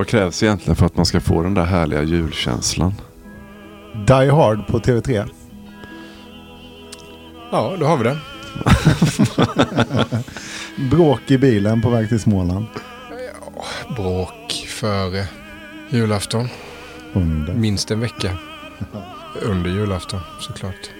Vad krävs egentligen för att man ska få den där härliga julkänslan? Die Hard på TV3. Ja, då har vi det. Bråk i bilen på väg till Småland. Bråk före julafton. Under. Minst en vecka. Under julafton såklart.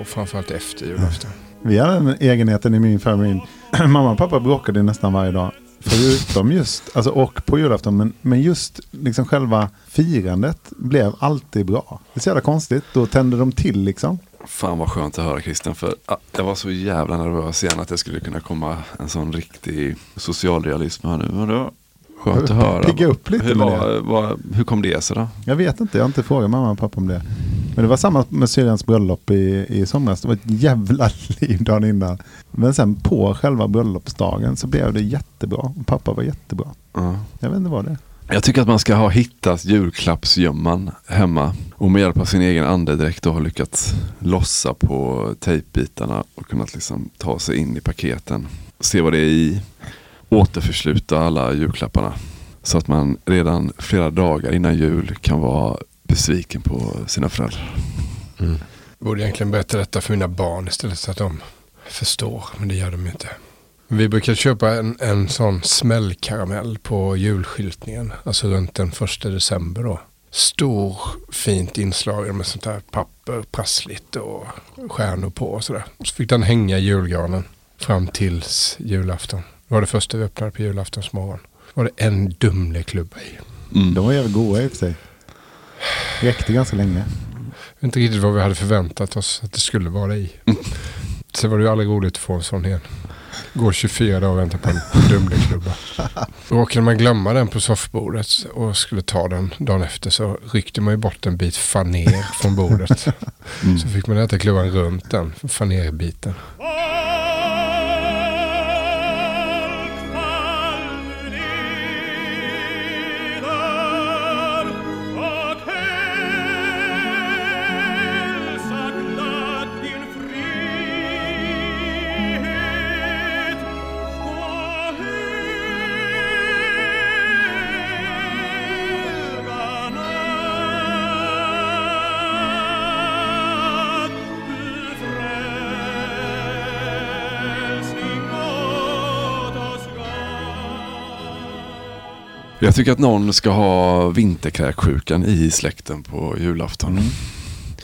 Och framförallt efter julafton. Vi hade den egenheten i min familj. Mamma och pappa bråkade nästan varje dag. Förutom just, alltså och på julafton, men, men just liksom själva firandet blev alltid bra. Det är så jävla konstigt. Då tände de till liksom. Fan vad skönt att höra Christian. För jag var så jävla nervös igen att det skulle kunna komma en sån riktig socialrealism här nu. Men då skönt att höra. Pigga upp lite hur, var, var, hur kom det sig då? Jag vet inte, jag har inte frågat mamma och pappa om det. Men det var samma med syrrans bröllop i, i somras. Det var ett jävla liv dagen innan. Men sen på själva bröllopsdagen så blev det jättebra. Pappa var jättebra. Ja. Jag vet inte vad det är. Jag tycker att man ska ha hittat julklappsgömman hemma och med hjälp av sin egen andedräkt då har lyckats lossa på tejpbitarna och kunnat liksom ta sig in i paketen. Se vad det är i. Återförsluta alla julklapparna. Så att man redan flera dagar innan jul kan vara besviken på sina föräldrar. Mm. Borde egentligen berätta detta för mina barn istället så att de förstår. Men det gör de inte. Vi brukar köpa en, en sån smällkaramell på julskyltningen. Alltså runt den första december då. Stor, fint inslag med sånt här papper, prassligt och stjärnor på och sådär. Så fick den hänga i julgranen fram tills julafton. Det var det första vi öppnade på julaftonsmorgon. Var det en Dumleklubba i. Mm. De var jävligt goda i och för sig. Räckte ganska länge. Jag vet inte riktigt vad vi hade förväntat oss att det skulle vara i. Sen var det ju aldrig roligt att få en sån igen. Går 24 dagar och väntar på en Dumleklubba. Råkade man glömma den på soffbordet och skulle ta den dagen efter så ryckte man ju bort en bit faner från bordet. Så fick man äta klubban runt den, fanerbiten. Folk Jag tycker att någon ska ha vinterkräksjukan i släkten på julafton.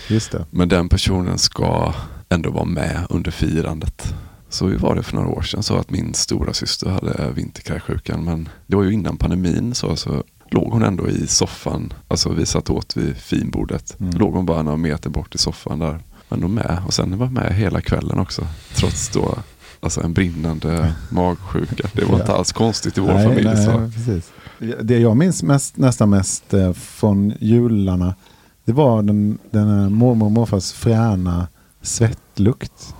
Just det. Men den personen ska ändå vara med under firandet. Så var det för några år sedan så att min stora syster hade vinterkräksjukan. Men det var ju innan pandemin så, så låg hon ändå i soffan. Alltså vi satt åt vid finbordet. Mm. Låg hon bara några meter bort i soffan där. Men då med. Och sen var med hela kvällen också. Trots då alltså en brinnande magsjuka. Det var inte alls konstigt i vår familj. nej, så. precis. Det jag minns mest, nästan mest eh, från jularna, det var den, den här mormor och morfars fräna svettlukt.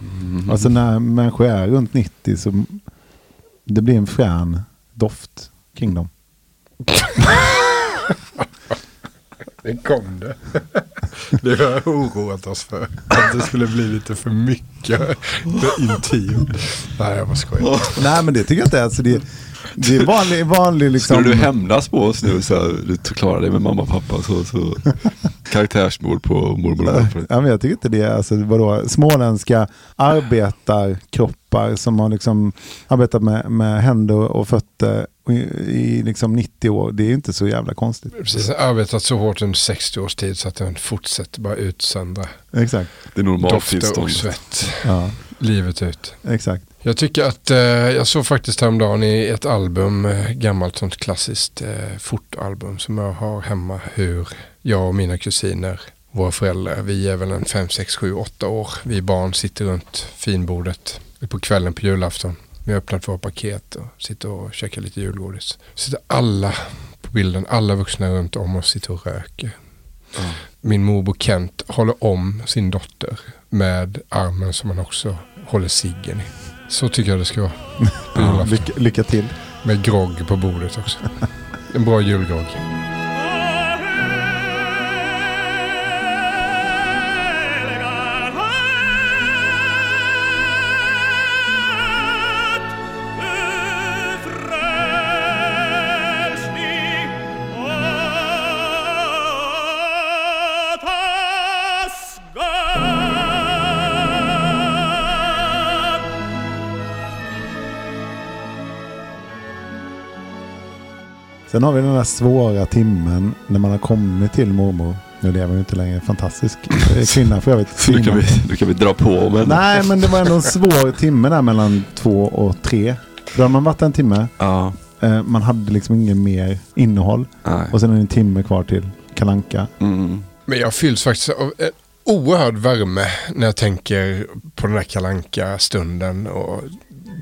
Mm. Alltså när människor är runt 90 så det blir en frän doft kring dem. Det kom det. Det har jag oroat oss för. Att det skulle bli lite för mycket intimt. Nej, jag bara skojar. Nej men det tycker jag inte. Alltså det, det är vanlig, vanlig liksom. Skulle du hämnas på oss nu så här, du klarar dig med mamma och pappa så, så karaktärsmord på mormor och morfar. Ja, men jag tycker inte det. Alltså, vadå, småländska arbetarkroppar som har liksom arbetat med, med händer och fötter i, liksom 90 år, det är inte så jävla konstigt. Precis, jag har arbetat så hårt under 60 års tid så att den fortsätter bara utsöndra Exakt. Det är dofter och svett Ja, livet ut. exakt. Jag tycker att eh, jag såg faktiskt häromdagen i ett album, eh, gammalt sånt klassiskt eh, fotoalbum som jag har hemma hur jag och mina kusiner, våra föräldrar, vi är väl en 5, 6, 7, 8 år. Vi barn sitter runt finbordet på kvällen på julafton. Vi har öppnat våra paket och sitter och käkar lite julgodis. Sitter alla på bilden, alla vuxna runt om oss sitter och röker. Min morbror Kent håller om sin dotter med armen som han också håller ciggen i. Så tycker jag det ska vara. Ja, lycka, lycka till. Med grogg på bordet också. En bra julgrogg. Sen har vi den där svåra timmen när man har kommit till mormor. Nu lever hon inte längre. Fantastisk kvinna för övrigt. Nu kan, vi, nu kan vi dra på men... Nej, men det var ändå en svår timme där mellan två och tre. Då har man varit en timme. Ja, Eh, man hade liksom ingen mer innehåll. nej. Och sen är det en timme kvar till Kalanka. Mm. Men jag fylls faktiskt av en oerhörd värme när jag tänker på den här kalanka stunden och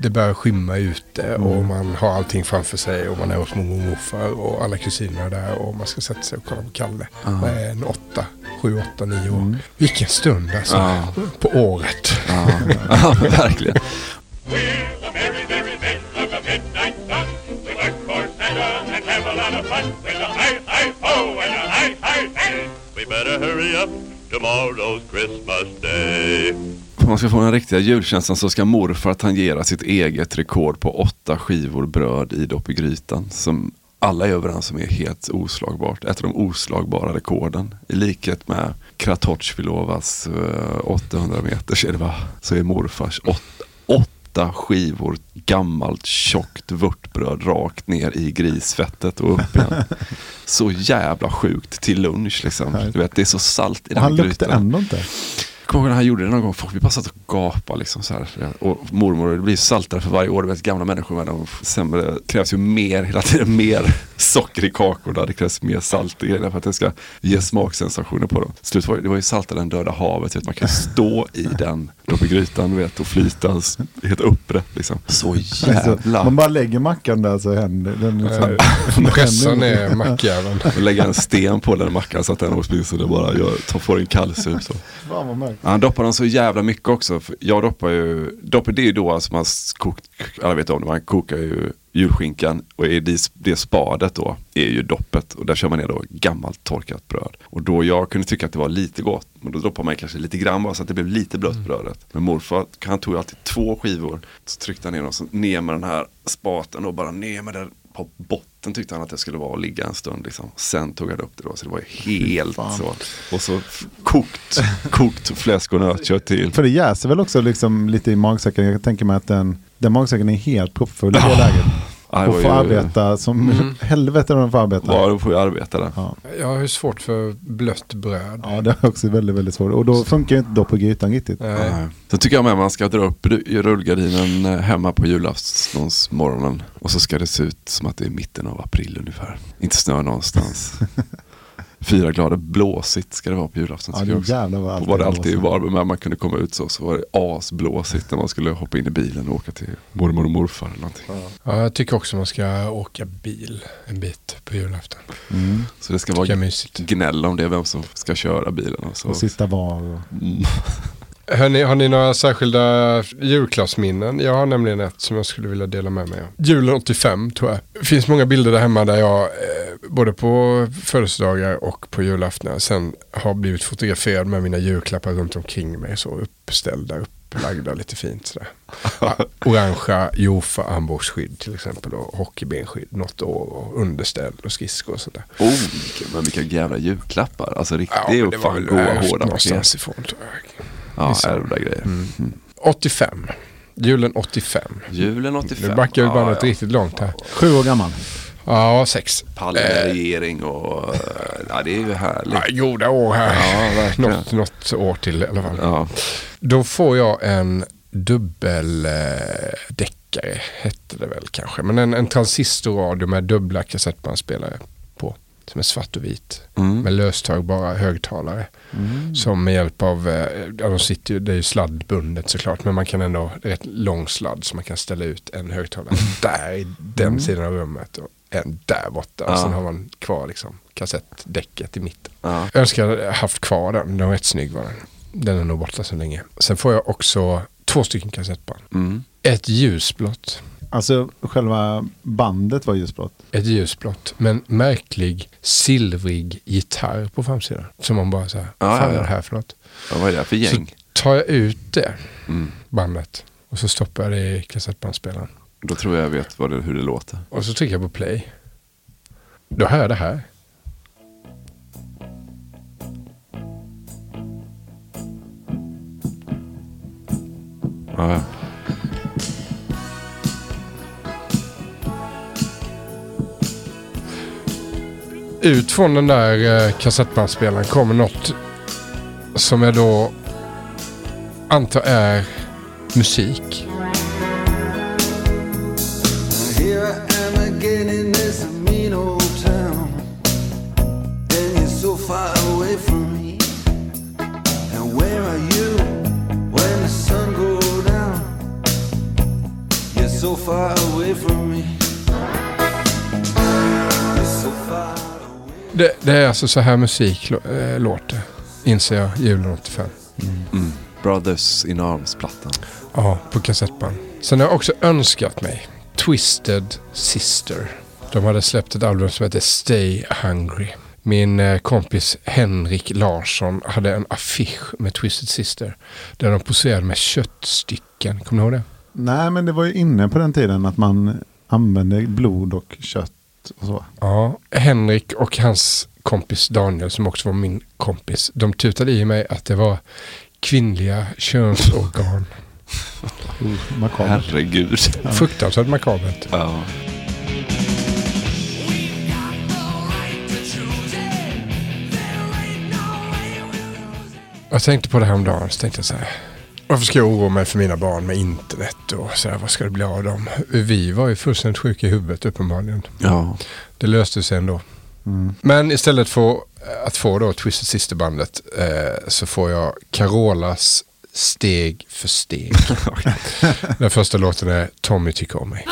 det börjar skymma ute och man har allting framför sig och man är hos mormor och morfar och alla kusiner är där och man ska sätta sig och kolla på Kalle. Med en åtta, sju, åtta, nio år. Vilken stund alltså. Ja. På året. Ja, verkligen. We better hurry up, tomorrow's Christmas day. Om man ska få den riktiga julkänslan så ska morfar tangera sitt eget rekord på åtta skivor bröd i dopp i grytan. Som alla är överens om är helt oslagbart. Ett av de oslagbara rekorden. I likhet med Kratochvilovas eh, 800 meter så är, det va? så är morfars åtta, åtta skivor gammalt tjockt vörtbröd rakt ner i grisfettet och upp igen. Så jävla sjukt till lunch liksom. Du vet, det är så salt i den han grytan. luktar ändå inte. Kommer ihåg när han gjorde det någon gång, folk vi bara satt och gapade liksom så här. Och mormor, det blir saltare för varje år, vet gamla människor med de sämre, det krävs ju mer, hela tiden mer socker i kakorna, det krävs mer salt i grejerna för att det ska ge smaksensationer på dem. Slut var det, det var ju saltare än döda havet, vet, man kan stå i den uppe i grytan du vet, och flyta helt upprätt liksom. Så Alltså, jävla... man bara lägger mackan där så händer den. Liksom, Pressa ner mackjäveln. Lägga en sten på den mackan så att den åtminstone bara gör, tar, får en kallsup. Fan vad mörkt. Ja, Han doppar dem så jävla mycket också. För Jag doppar ju, doppar det är ju då alltså man kokt, alla vet om det, man kokar ju julskinkan och i det, det spadet då är ju doppet och där kör man ner då gammalt torkat bröd. Och då jag kunde tycka att det var lite gott, men då doppar man kanske lite grann bara så att det blev lite blött brödet. Men morfar, han tog ju alltid två skivor, så tryckte han ner dem, så ner med den här spaten och bara ner med den på botten tyckte han att det skulle vara och ligga en stund liksom. Sen tog han upp det då, så det var ju helt fan. så. Och så kokt, kokt fläsk och nötkött till. För det jäser väl också liksom lite i magsäcken. Jag tänker mig att den, den magsäcken är helt proppfull i det läget. Det Och ju- arbeta som helvete när de får arbeta. Ja, då får vi arbeta där. Ja. Jag har ju svårt för blött bröd. ja, det är också väldigt, väldigt svårt. Och då funkar ju inte dopp på grytan riktigt. Nej. Sen tycker jag med att man ska dra upp ru- rullgardinen eh, hemma på julaftonsmorgonen. Och så ska det se ut som att det är mitten av april ungefär. Inte snö någonstans. Fyra grader blåsigt ska det vara på julafton. Ja, det jävlar vad Och allt var det alltid. Varberg med man kunde komma ut så, så var det asblåsigt när man skulle hoppa in i bilen och åka till mormor och morfar eller någonting. Ja, jag tycker också man ska åka bil en bit på julafton. Mm. Så det ska vara gnäll om det, vem som ska köra bilen. Och så. Och sitta var. Och... Mm. Hörrni, har ni några särskilda julklappsminnen? Jag har nämligen ett som jag skulle vilja dela med mig av. Julen 85 tror jag. Det finns många bilder där hemma där jag eh, både på födelsedagar och på julafton sen har blivit fotograferad med mina julklappar runt omkring mig. Så uppställda, upplagda lite fint sådär. Orangea Jofa armbågsskydd till exempel och hockeybenskydd något år och underställ och skridskor och sådär. Oh, vilka- men vilka jävla julklappar. Alltså riktigt, Ja, var fan väl goa hårda paket. någonstans ifrån tror jag. Ja, ärvda grejer. 85. Julen 85. Julen 85. Nu backar vi Ja, bandet ja. riktigt långt här. Sju år gammal. Ja, sex. Palme-regering och... eh, Ja, det är ju härligt. Ja, goda år här. Ja, verkligen. något, något år till i alla fall. Ja. Då får jag en dubbeldäckare, hette det väl kanske. Men en, en transistorradio med dubbla kassettbandspelare. Som är svart och vit. Mm. Med löstagbara högtalare. Som med hjälp av, eh, ja de sitter ju, det är ju sladdbundet såklart. Men man kan ändå, det är rätt lång sladd så man kan ställa ut en högtalare där i den sidan av rummet. Och en där borta. Och Ja. sen har man kvar liksom kassettdäcket i mitten. Ja. Jag önskar haft kvar den. Den var rätt snygg var den. Den är nog borta så länge. Sen får jag också två stycken kassettband. Mm. Ett ljusblått. Alltså själva bandet var ljusblått. Ett ljusblått. Men märklig silvrig gitarr på framsidan. Som man bara så här, vad fan ja, är det här för något? Ja, vad är det för Så gäng? tar jag ut det Mm. bandet. Och så stoppar jag det i kassettbandspelaren. Då tror jag jag vet vad det, hur det låter. Och så trycker jag på play. Då hör jag det här. Ja, ja. Ut från den där eh, kassettbandspelaren kommer något som jag då antar är musik. Det, det är alltså så här musik äh, låter. Inser jag julen 85. Mm. Brothers in Arms-plattan. Ja, på kassettband. Sen har jag också önskat mig Twisted Sister. De hade släppt ett album som heter Stay Hungry. Min eh, kompis Henrik Larsson hade en affisch med Twisted Sister. Där de poserade med köttstycken. Kommer du ihåg det? Nej, men det var ju inne på den tiden att man använde blod och kött och så. Ja, Henrik och hans kompis Daniel som också var min kompis. De tutade i mig att det var kvinnliga könsorgan. Makabert. Herregud. Fruktansvärt makabert. Ja. Jag tänkte på det här om dagen så tänkte jag så här. Varför ska jag oroa mig för mina barn med internet och så här, vad ska det bli av dem? Vi var ju fullständigt sjuka i huvudet uppenbarligen. ja. Det löste sig ändå. Men istället för att få då Twisted Sister-bandet eh, så får jag Carolas Steg för steg. Den första låten är Tommy tycker om mig.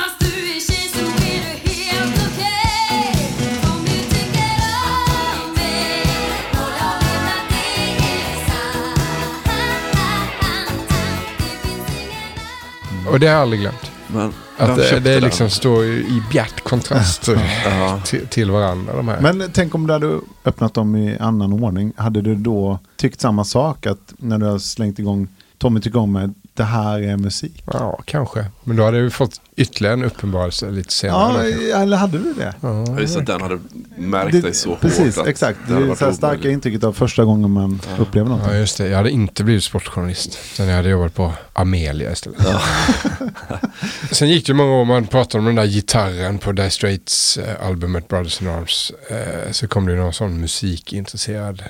Och det har jag aldrig glömt. Men Att vem det, det liksom står i bjärt kontrast Ja. till, till varandra de här. Men tänk om du hade öppnat dem i annan ordning. Hade du då tyckt samma sak? Att när du har slängt igång Tommy tycker om mig, det här är musik. Ja, kanske. Men då hade vi fått ytterligare en uppenbarelse lite senare. Ja, eller hade du det? Ja, Just att den hade märkt Det- dig så precis, hårt. att exakt. Det hade är här starka intrycket av första gången man upplever något. Ja, just det. Jag hade inte blivit sportjournalist. Sen jag hade jobbat på Amelia istället. Sen gick det många år man pratade om den där gitarren på Dire Straits eh, albumet Brothers in Arms. Eh, så kom det någon sån musikintresserad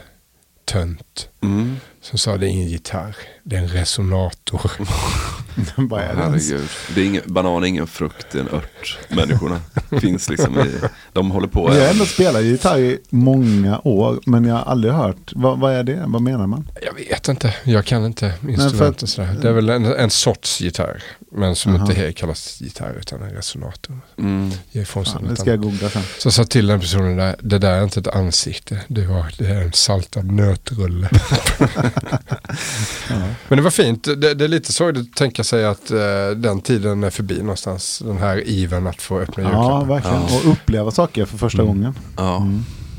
tönt Mm. som sa det är ingen gitarr, det är en resonator. Vad är det ens? Herregud. Det är ingen, banan är ingen frukt, det är en ört. Människorna finns liksom i, de håller på. Jag har ändå spelat gitarr i många år, men jag har aldrig hört. Vad, vad är det? Vad menar man? Jag vet inte, jag kan inte för instrument att- sådär. Det är väl en, en sorts gitarr, men som Aha. inte kallas gitarr utan en resonator. Mm. Ger ifrån sig Ja, det ska jag googla sen. Så sa till den personen där, det där är inte ett ansikte, det, var, det är en saltad nötrulle. Men det var fint, det, det är lite sorgligt att tänka sig att eh, den tiden är förbi någonstans. Den här iven att få öppna Ja, julklappar. verkligen. Och uppleva saker för första gången. Ja.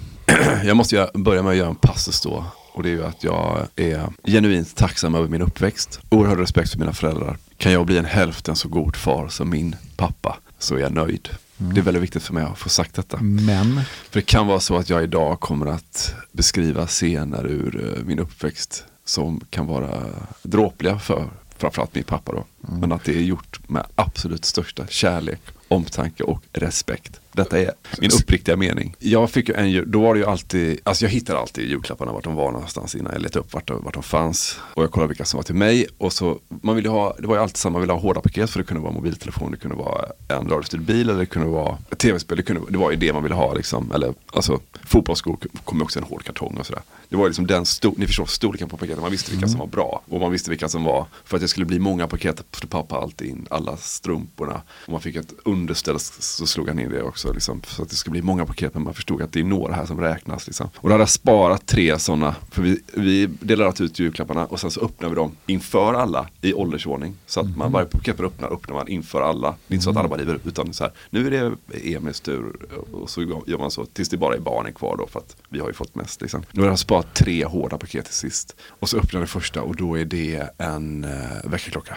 Jag måste göra, börja med att göra en passus då. Och det är ju att jag är genuint tacksam över min uppväxt. Oerhörd respekt för mina föräldrar. Kan jag bli en hälften så god far som min pappa så är jag nöjd. Det är väldigt viktigt för mig att få sagt detta. Men, För det kan vara så att jag idag kommer att beskriva scener ur eh, min uppväxt som kan vara dråpliga för, framförallt min pappa då. Men att det är gjort med absolut största kärlek, omtanke och respekt. Detta är min uppriktiga mening. Jag fick ju en då var det ju alltid, alltså jag hittade alltid julklapparna vart de var någonstans innan jag letade upp vart, de- vart de fanns. Och jag kollade vilka som var till mig. Och så, man ville ha, det var ju alltid samma, man ville ha hårda paket för det kunde vara mobiltelefon, det kunde vara en radiostyrd bil eller det kunde vara tv-spel. Det, kunde, det var ju det man ville ha liksom. Eller alltså fotbollsskor kom också i en hård kartong och sådär. Det var liksom den, stor, ni förstår storleken på paketen, man visste vilka som var bra. Och man visste vilka som var, för att det skulle bli många paket pappa alltid in alla strumporna. Och man fick ett underställ så slog han in det också. Liksom, så att det skulle bli många paket men man förstod att det är några här som räknas. Liksom. Och då hade jag sparat tre sådana. För vi, vi delade ut julklapparna och sen så öppnade vi dem inför alla i åldersordning. Så att man varje paket man öppnar, öppnar man inför alla. Det är inte så att alla bara river utan så här, nu är det Emils tur. Och så gör man så tills det bara är barnen kvar då för att vi har ju fått mest. Liksom. Nu har jag sparat tre hårda paket till sist. Och så öppnar jag det första och då är det en uh, väckarklocka.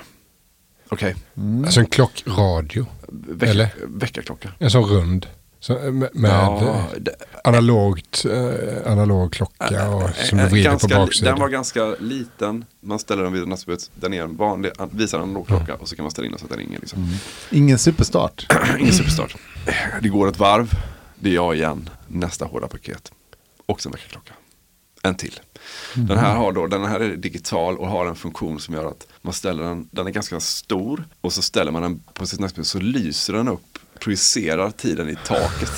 Okej, Alltså en klockradio. Väck- Eller? väckarklocka. En sån rund. Så, med med Ja, eh, det- analogt, eh, analog klocka och, som du Eh, vrider ganska, på baksidan. Den var ganska liten. Man ställer den vid nattbordet. Den är en vanlig, an- visar en analog klocka och så kan man ställa in den så att den ringer. Liksom. Ingen superstart. Ingen superstart. Det går ett varv. Det är jag igen. Nästa hårda paket. Och en väckarklocka. En till. Den här, har då, den här är digital och har en funktion som gör att man ställer den, den är ganska stor och så ställer man den på sitt nattbord så lyser den upp, projicerar tiden i taket.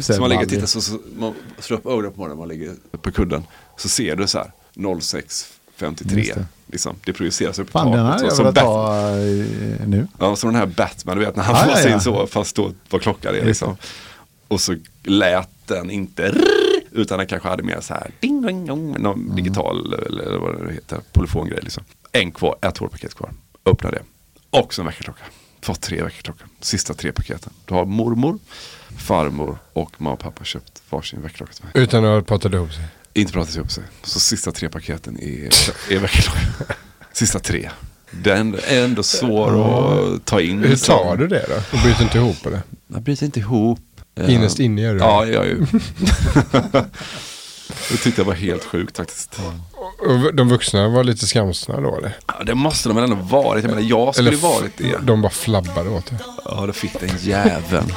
Så man ligger och tittar, så, så man slår upp ögonen på den, man ligger på kudden. Så ser du så här 06.53. Just det. Liksom, det projiceras upp i Fan, den taket. hade jag Så- som Bat- ha eh, nu. Ja, som den här Batman, du vet när han Ja, får ja, ja. in så, fast då vad klockan är liksom. Och så lät den inte utan den kanske hade mer så här ding, ding, dong, någon Mm. digital eller vad det heter, polifongrej liksom. En kvar, ett hårpaket kvar. Öppna det. Och så en väckarklocka. Fått tre väckarklockor. Sista tre paketen. Då har mormor, farmor och mamma och pappa köpt varsin väckarklocka till mig. Utan att prata ihop sig. Inte pratat ihop sig. Så sista tre paketen är, är väckarklocka. Sista tre. Den är ändå svår att ta in. Hur som- tar du det då? Du bryter inte ihop eller? Jag bryter inte ihop. Eh, Innerst inne gör du det. Ja, jag gör ju. det tyckte jag var helt sjukt faktiskt. Och de vuxna var lite skamsna då eller? Ja, det måste de väl ändå varit. Jag menar, jag skulle Eller ju varit det. De bara flabbade åt det. Ja, då fick den jäveln.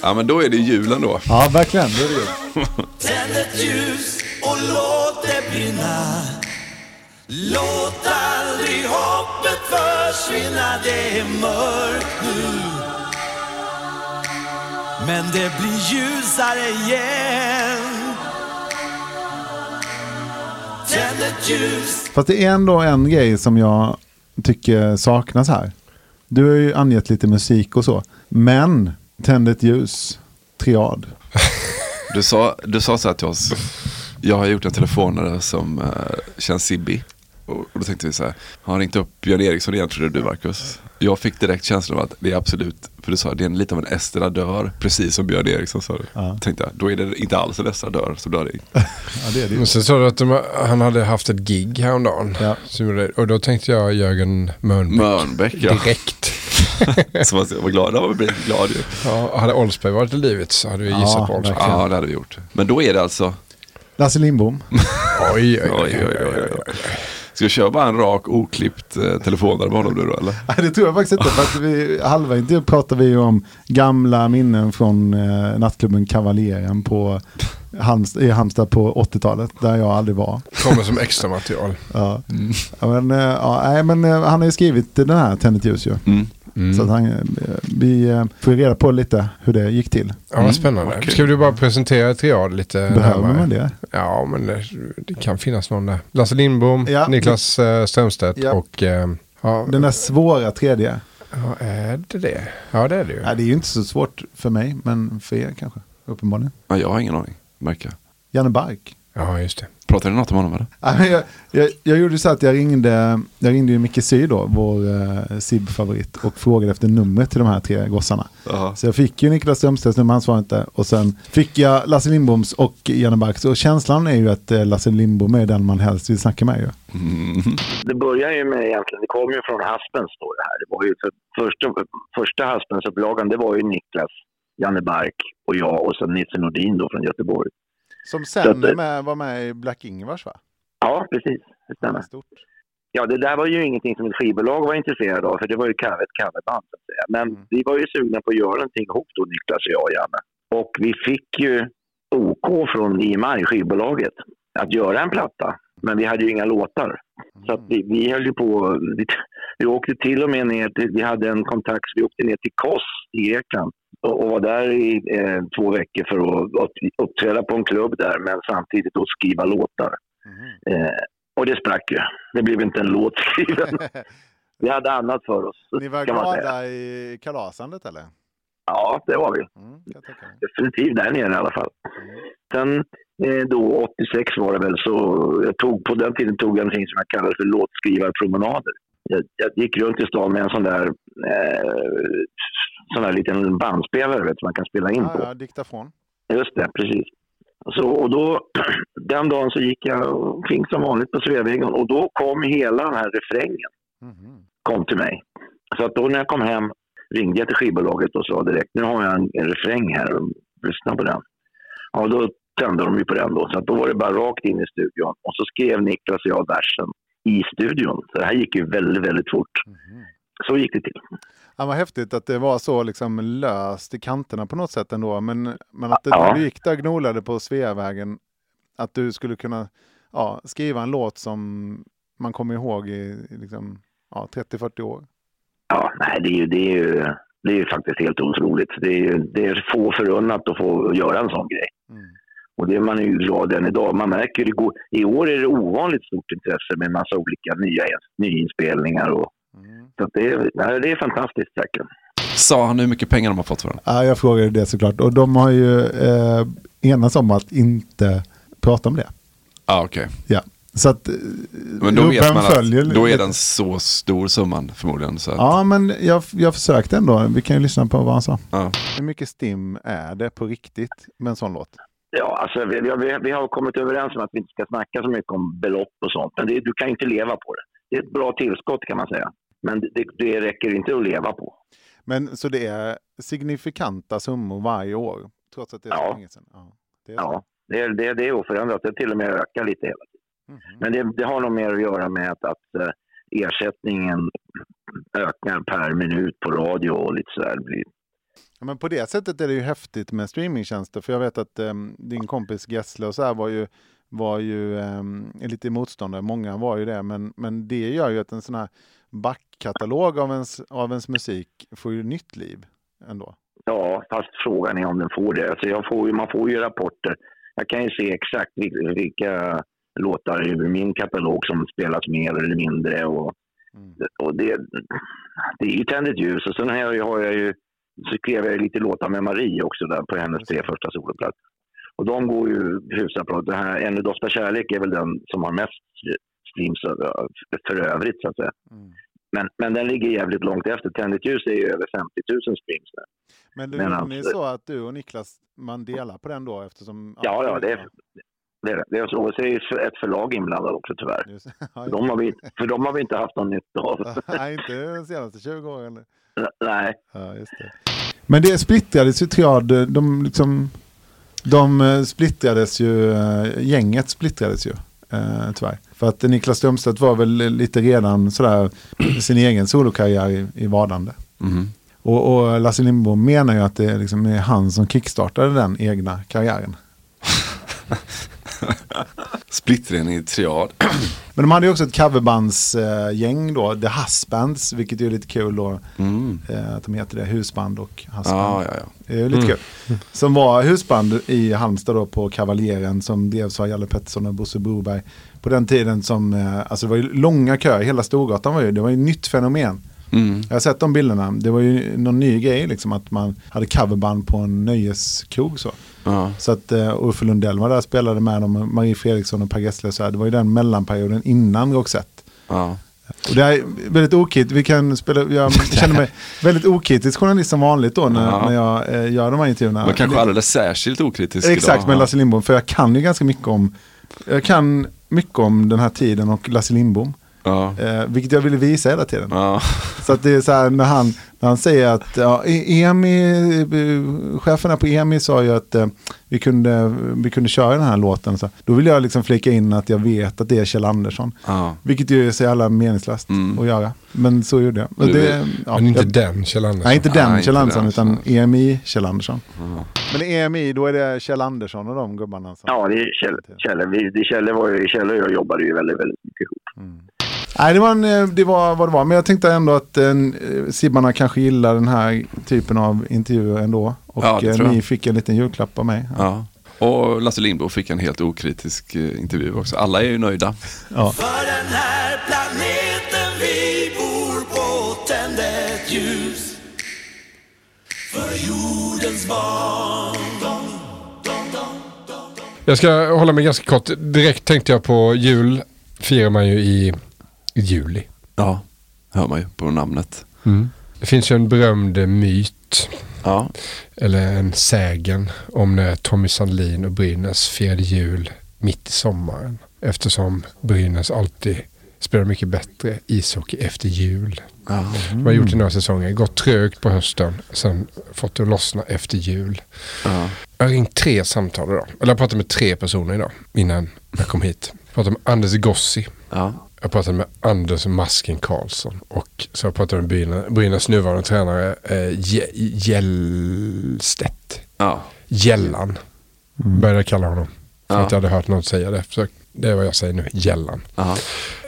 Ja, men då är det julen då. Ja, verkligen. Det är det. Tänd ett ljus och låt det brinna Låt aldrig hoppet försvinna Det är mörkt nu Men det blir ljusare igen Tänd ett ljus Fast det är ändå en grej som jag tycker saknas här. Du har ju angett lite musik och så. Men tänd ett ljus, triad. Du sa, du sa så här till oss. Jag har gjort en telefonare som uh, känns Sibbi. Och, då tänkte vi så här. Har han ringt upp Björn Eriksson igen trodde du Marcus? Jag fick direkt känslan av att det är absolut, för du sa det är en, lite av en estradör. Precis som Björn Eriksson sa du. Ja. Tänkte jag, då är det inte alls en estradör som du har ringt. Ja, det är det. Men sen sa du att de, han hade haft ett gig häromdagen. Ja. Och då tänkte jag Jörgen Mörnbäck. Mörnbäck ja. Direkt. Så man var glad, var blivit glad ju. Ja, hade Oldsberg varit i livet så hade vi Ja, gissat på Oldsberg. verkligen. Ja det hade vi gjort. Men då är det alltså, Lasse Lindbom. Oj, oj, oj, oj, oj, oj. Ska vi köra bara en rak oklippt eh, telefonare med honom nu då eller? Nej, det tror jag faktiskt inte. För att vi, halva intervjun pratar vi ju om gamla minnen från eh, nattklubben Kavaljeren på Halmstad, i Halmstad på 80-talet. Där jag aldrig var. Kommer som extra material. Ja. Ja, men, eh, ja, nej, men eh, han har ju skrivit den här Tänd ett ljus ju. Mm. Så att han, eh, vi eh, får reda på lite hur det gick till. Ja, vad spännande. okej. Ska du bara presentera triad lite Behöver närmare? man det? Ja, men det, det kan finnas någon där. Lasse Lindbom, Ja. Niklas eh, Strömstedt Ja. och... Ja, Den där svåra tredje. ja, är det det? Ja, det är det ju. Nej, det är ju inte så svårt för mig, men för er kanske. Uppenbarligen. Ja, jag har ingen aning, märker jag. Janne Bark. Ja, just det. Pratar du något om honom eller? Jag, jag, jag gjorde så att jag ringde, jag ringde ju Micke Sy då, vår eh, SIB-favorit, och frågade efter numret till de här tre gossarna. Jaha. Så jag fick ju Niklas Strömstedts nummer, han svarade inte. Och sen fick jag Lasse Lindboms och Janne Barks. Och känslan är ju att eh, Lasse Lindbom är den man helst vill snacka med ju. Mm. Det börjar ju med egentligen, det kom ju från Haspens står det här. Det var ju för första, första Haspens-upplagan, det var ju Niklas, Janne Bark och jag och sen Nisse Nordin då från Göteborg. Som Så sen att det- med, var med i Black Ingvars va? Ja, precis. Det stämmer. Stort. Ja, det där var ju ingenting som ett skivbolag var intresserad av, för det var ju ett coverband. Så. Men Mm. vi var ju sugna på att göra någonting ihop då, Niklas och jag och Janne. Och vi fick ju OK från IMI, skivbolaget, att göra en platta. Men vi hade ju inga låtar. Så att vi, vi höll ju på... Vi, vi åkte till och med ner till... Vi hade en kontakt, så vi åkte ner till Kos i Grekland och, var där i eh, två veckor för att upp- uppträda på en klubb där, men samtidigt då skriva låtar. Eh, och det sprack ju. Det blev inte en låt skriven. vi hade annat för oss. Ni var glada i kalasandet eller? Ja, det var vi. Mm. Definitivt där nere i alla fall. Sen eh, då 86 var det väl så, jag tog, på den tiden tog jag någonting som jag kallade för låtskrivarpromenader. Jag, jag gick runt i stan med en sån där, eh, sån där liten bandspelare vet, som man kan spela in på. Ja, ja, diktafon. Just det, precis. Så, och då, den dagen så gick jag omkring som vanligt på Sveavägen och då kom hela den här refrängen Mhm. kom till mig. Så att då när jag kom hem ringde jag till skivbolaget och sa direkt nu har jag en, en refräng här, lyssna på den. Ja, då tände de ju på den då. Så att då var det bara rakt in i studion. Och så skrev Niklas och jag versen i studion. Så det här gick ju väldigt, väldigt fort. Så gick det till. Ja, vad häftigt att det var så liksom löst i kanterna på något sätt ändå. Men, men att det, Ja. du gick där och gnolade på Sveavägen, att du skulle kunna ja, skriva en låt som man kommer ihåg i i liksom, ja, 30-40 år. Ja, nej, det är ju, det är ju, det är ju faktiskt helt otroligt. Det är, det är få förunnat att få göra en sån grej. Mm. Och det är man är ju glad än idag. Man märker det går, i år är det ovanligt stort intresse med en massa olika nya nyinspelningar. Och, Mm. så att det, är, det är fantastiskt verkligen. Sa han hur mycket pengar de har fått för den? Ja, jag frågade det såklart. Och de har ju eh, enats om att inte prata om det. Ja, okej. Ja. Så att eh, Men då vet man följer att då är den så stor summan förmodligen. Så att, Ja, men jag, jag försökte ändå. Vi kan ju lyssna på vad han sa. ja. Hur mycket stim är det på riktigt med en sån låt? Ja, alltså, vi, vi, har- vi har kommit överens om att vi inte ska snacka så mycket om belopp och sånt. Men det, du kan inte leva på det. Det är ett bra tillskott kan man säga. Men det, det räcker inte att leva på. Men så det är signifikanta summor varje år? Trots att det är Ja. länge sedan? Ja. Det är. Ja, det, är- det, det är oförändrat. Det till och med ökar lite hela tiden. Mhm. Men det, det har nog mer att göra med att, att eh, ersättningen ökar per minut på radio och lite sådär. Det blir- Ja, men på det sättet är det ju häftigt med streamingtjänster. För jag vet att em, din kompis Gessle och så här var ju, var ju em, lite motståndare. Många var ju det. Men, men det gör ju att en sån här backkatalog av ens, av ens musik får ju nytt liv ändå. Ja, fast frågan är om den får det. Alltså jag får ju, man får ju rapporter. Jag kan ju se exakt vilka, låtar ur min katalog som spelas mer eller mindre. Och, Mm. och det, det är ju Tänd ett ljus. Och sen har jag, har jag ju, så skrev jag lite låtar med Marie också där på hennes tre första soloplattor. Och de går ju hyfsat bra. Det här Ännu doftar kärlek är väl den som har mest streams för övrigt så att säga. Mm. Men, men den ligger jävligt långt efter. Tänd ett ljus är ju över 50 000 streams nu. Men det Men är alltså- så att du och Niklas, man delar på den då eftersom... Ja, ja, det är, det är, det är så. Och så är ett förlag inblandat också tyvärr. Just, ja, För de, har vi, för de har vi inte haft någon nytta av. Nej, inte de senaste 20 åren. Nej. Ja, just det. Men det splittrades ju, tror jag. De, liksom, de eh, splittrades ju, eh, gänget splittrades ju. Eh, tyvärr. För att Niklas Strömstedt var väl lite redan sådär sin egen solokarriär i, i vardande. Mhm. Och, och Lasse Lindbom menar ju att det liksom är han som kickstartade den egna karriären. Splittring i triad. Men de hade ju också ett coverbandsgäng då, The Husbands, vilket är lite kul då. Mm. eh, Att de heter det, husband och husband. Ja, ja, ja. Det är lite kul. Som var husband i Halmstad då på Kavaljeren som drevs av Jalle Pettersson och Bosse Broberg. På den tiden som, eh, alltså det var ju långa köer, hela Storgatan var ju, det var ju ett nytt fenomen. Mm. Jag har sett de bilderna, det var ju någon ny grej liksom att man hade coverband på en nöjeskrog så. ja. Så att uh, Uffe Lundell var där och spelade med dem, Marie Fredriksson och Per Gessle så här. Det var ju den mellanperioden innan Roxette. ja. Och det är väldigt okritiskt, vi kan spela, jag känner mig väldigt okritisk journalist som vanligt då när, Ja. när jag eh, gör de här intervjuerna. Men kanske alldeles särskilt okritisk Exakt idag. med Lasse Lindbom, för jag kan ju ganska mycket om, jag kan mycket om den här tiden och Lasse Lindbom. Ja. Eh, vilket jag ville visa hela tiden. Ja. Så att det är så här när han, när han säger att ja, E- EMI, eh, cheferna på EMI sa ju att eh, vi, kunde, vi kunde köra den här låten. Så då vill jag liksom flika in att jag vet att det är Kjell Andersson. Ja. Vilket ju är så jävla meningslöst Mm. att göra. Men så gjorde jag. Men det, ja, Men inte jag, den Kjell Andersson. Nej, inte den Nej, Kjell Andersson, den. utan EMI Kjell Andersson. Ja. Men EMI, då är det Kjell Andersson och de gubbarna. Som... Ja, det är Kjell. Kjell, vi, det Kjell, var ju, Kjell och jag jobbade ju väldigt, väldigt mycket ihop. Nej, det var, en, eh, det var vad det var. Men jag tänkte ändå att eh, Sibbarna kanske gillar den här typen av intervjuer ändå. Och Ja, det eh, ni fick en liten julklapp av mig. Ja. Och Lasse Lindbo fick en helt okritisk eh, intervju också. Alla är ju nöjda. Ja. För den här planeten vi bor på tänd ett ljus För jordens barn Jag ska hålla mig ganska kort. Direkt tänkte jag på jul. Firar man ju i juli. Ja, hör man ju på namnet. Det finns ju en berömd myt. Ja, Eller en sägen om när Tommy Sandlin och Brynäs firade jul mitt i sommaren. Eftersom Brynäs alltid spelar mycket bättre ishockey efter jul. ja. De har gjort det några säsonger. Gått trögt på hösten. Sen fått det att lossna efter jul. ja. Jag har ringt tre samtal idag. Eller jag pratade med tre personer idag innan jag kom hit. Jag pratade med Anders Gossi. ja. Jag pratade med Anders Masken Karlsson. Och så jag pratade med Brynäs, Brynäs nuvarande tränare eh, Je- Gällstedt. ja. Gällan. Började jag kalla honom. För Ja. att jag hade hört någon säga det. Så det är vad jag säger nu. Gällan.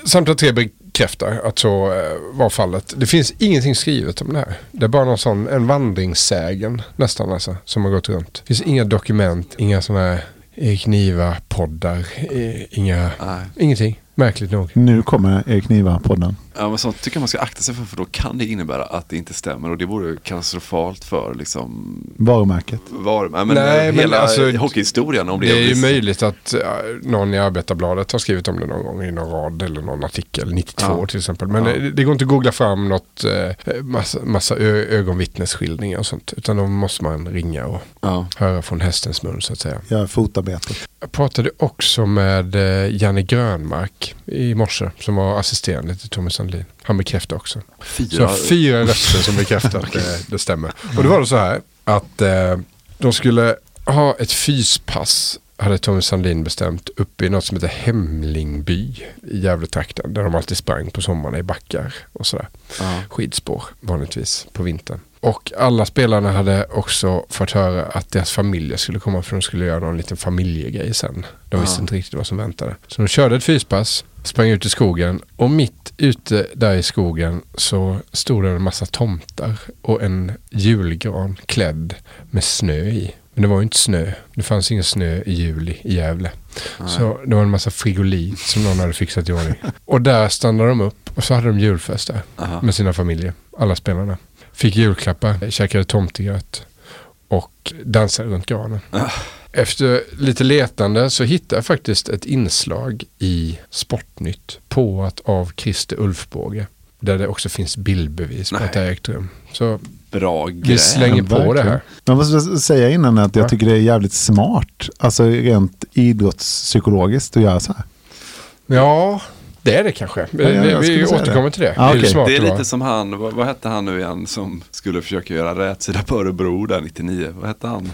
Samtliga tre bekräftar att så eh, var fallet. Det finns ingenting skrivet om det här. Det är bara någon sån, en vandringssägen nästan alltså, som har gått runt. Det finns inga dokument, inga sådana här Erik Niva-poddar, eh, inga, Nej. ingenting. Märkligt nog. Nu kommer Erik Niva-podden. Ja, men sånt tycker jag man ska akta sig för, för då kan det innebära att det inte stämmer och det vore katastrofalt för liksom Varumärket. var, ja, men Nej, men hela alltså, hockeyhistorien. Om det, Det är ju möjligt att ja, någon i Arbetarbladet har skrivit om det någon gång i någon rad eller någon artikel, 92 Ja. till exempel. Men Ja. det, det går inte att googla fram något eh, massa, massa ögonvittnesskildringar och sånt. Utan då måste man ringa och Ja. höra från hästens mun så att säga. Gör fotarbetet. Jag pratade också med eh, Janne Grönmark i morse som var assisterande till Tommy Sandlin. Han bekräftade också. Så Fyra, har fyra röster som bekräftar att det, det stämmer. Och det var det så här att eh, de skulle ha ett fyspass hade Tommy Sandlin bestämt uppe i något som heter Hemlingby i Gävletrakten. Där de alltid sprang på sommarna i backar och sådär. Ja. Skidspår vanligtvis på vintern. Och alla spelarna hade också fått höra att deras familjer skulle komma för de skulle göra någon liten familjegrej sen. De visste Ja. inte riktigt vad som väntade. Så de körde ett fyspass, sprang ut i skogen och mitt ute där i skogen så stod det en massa tomtar och en julgran klädd med snö i. Men det var ju inte snö. Det fanns ingen snö i juli i Gävle. Så det var en massa frigolit som någon hade fixat i ordning. Och där stannade de upp och så hade de julfest där Aha. med sina familjer. Alla spelarna. Fick julklappar, käkade tomtegröt och dansade runt granen. Ah. Efter lite letande så hittade jag faktiskt ett inslag i Sportnytt på att av Christer Ulfbåge. Där det också finns bildbevis på Nej. att det har ägt rum. Så Bra vi slänger på det här. Jag måste säga innan att jag Ja. tycker det är jävligt smart. Alltså rent idrottspsykologiskt att göra så här. Ja, det är det kanske. Vi, Ja, jag vi, återkommer det. till det. Ja, Hur okej. smart Det är lite som han, vad, vad hette han nu igen som skulle försöka göra rätsida på Örebro där 99? Vad hette han?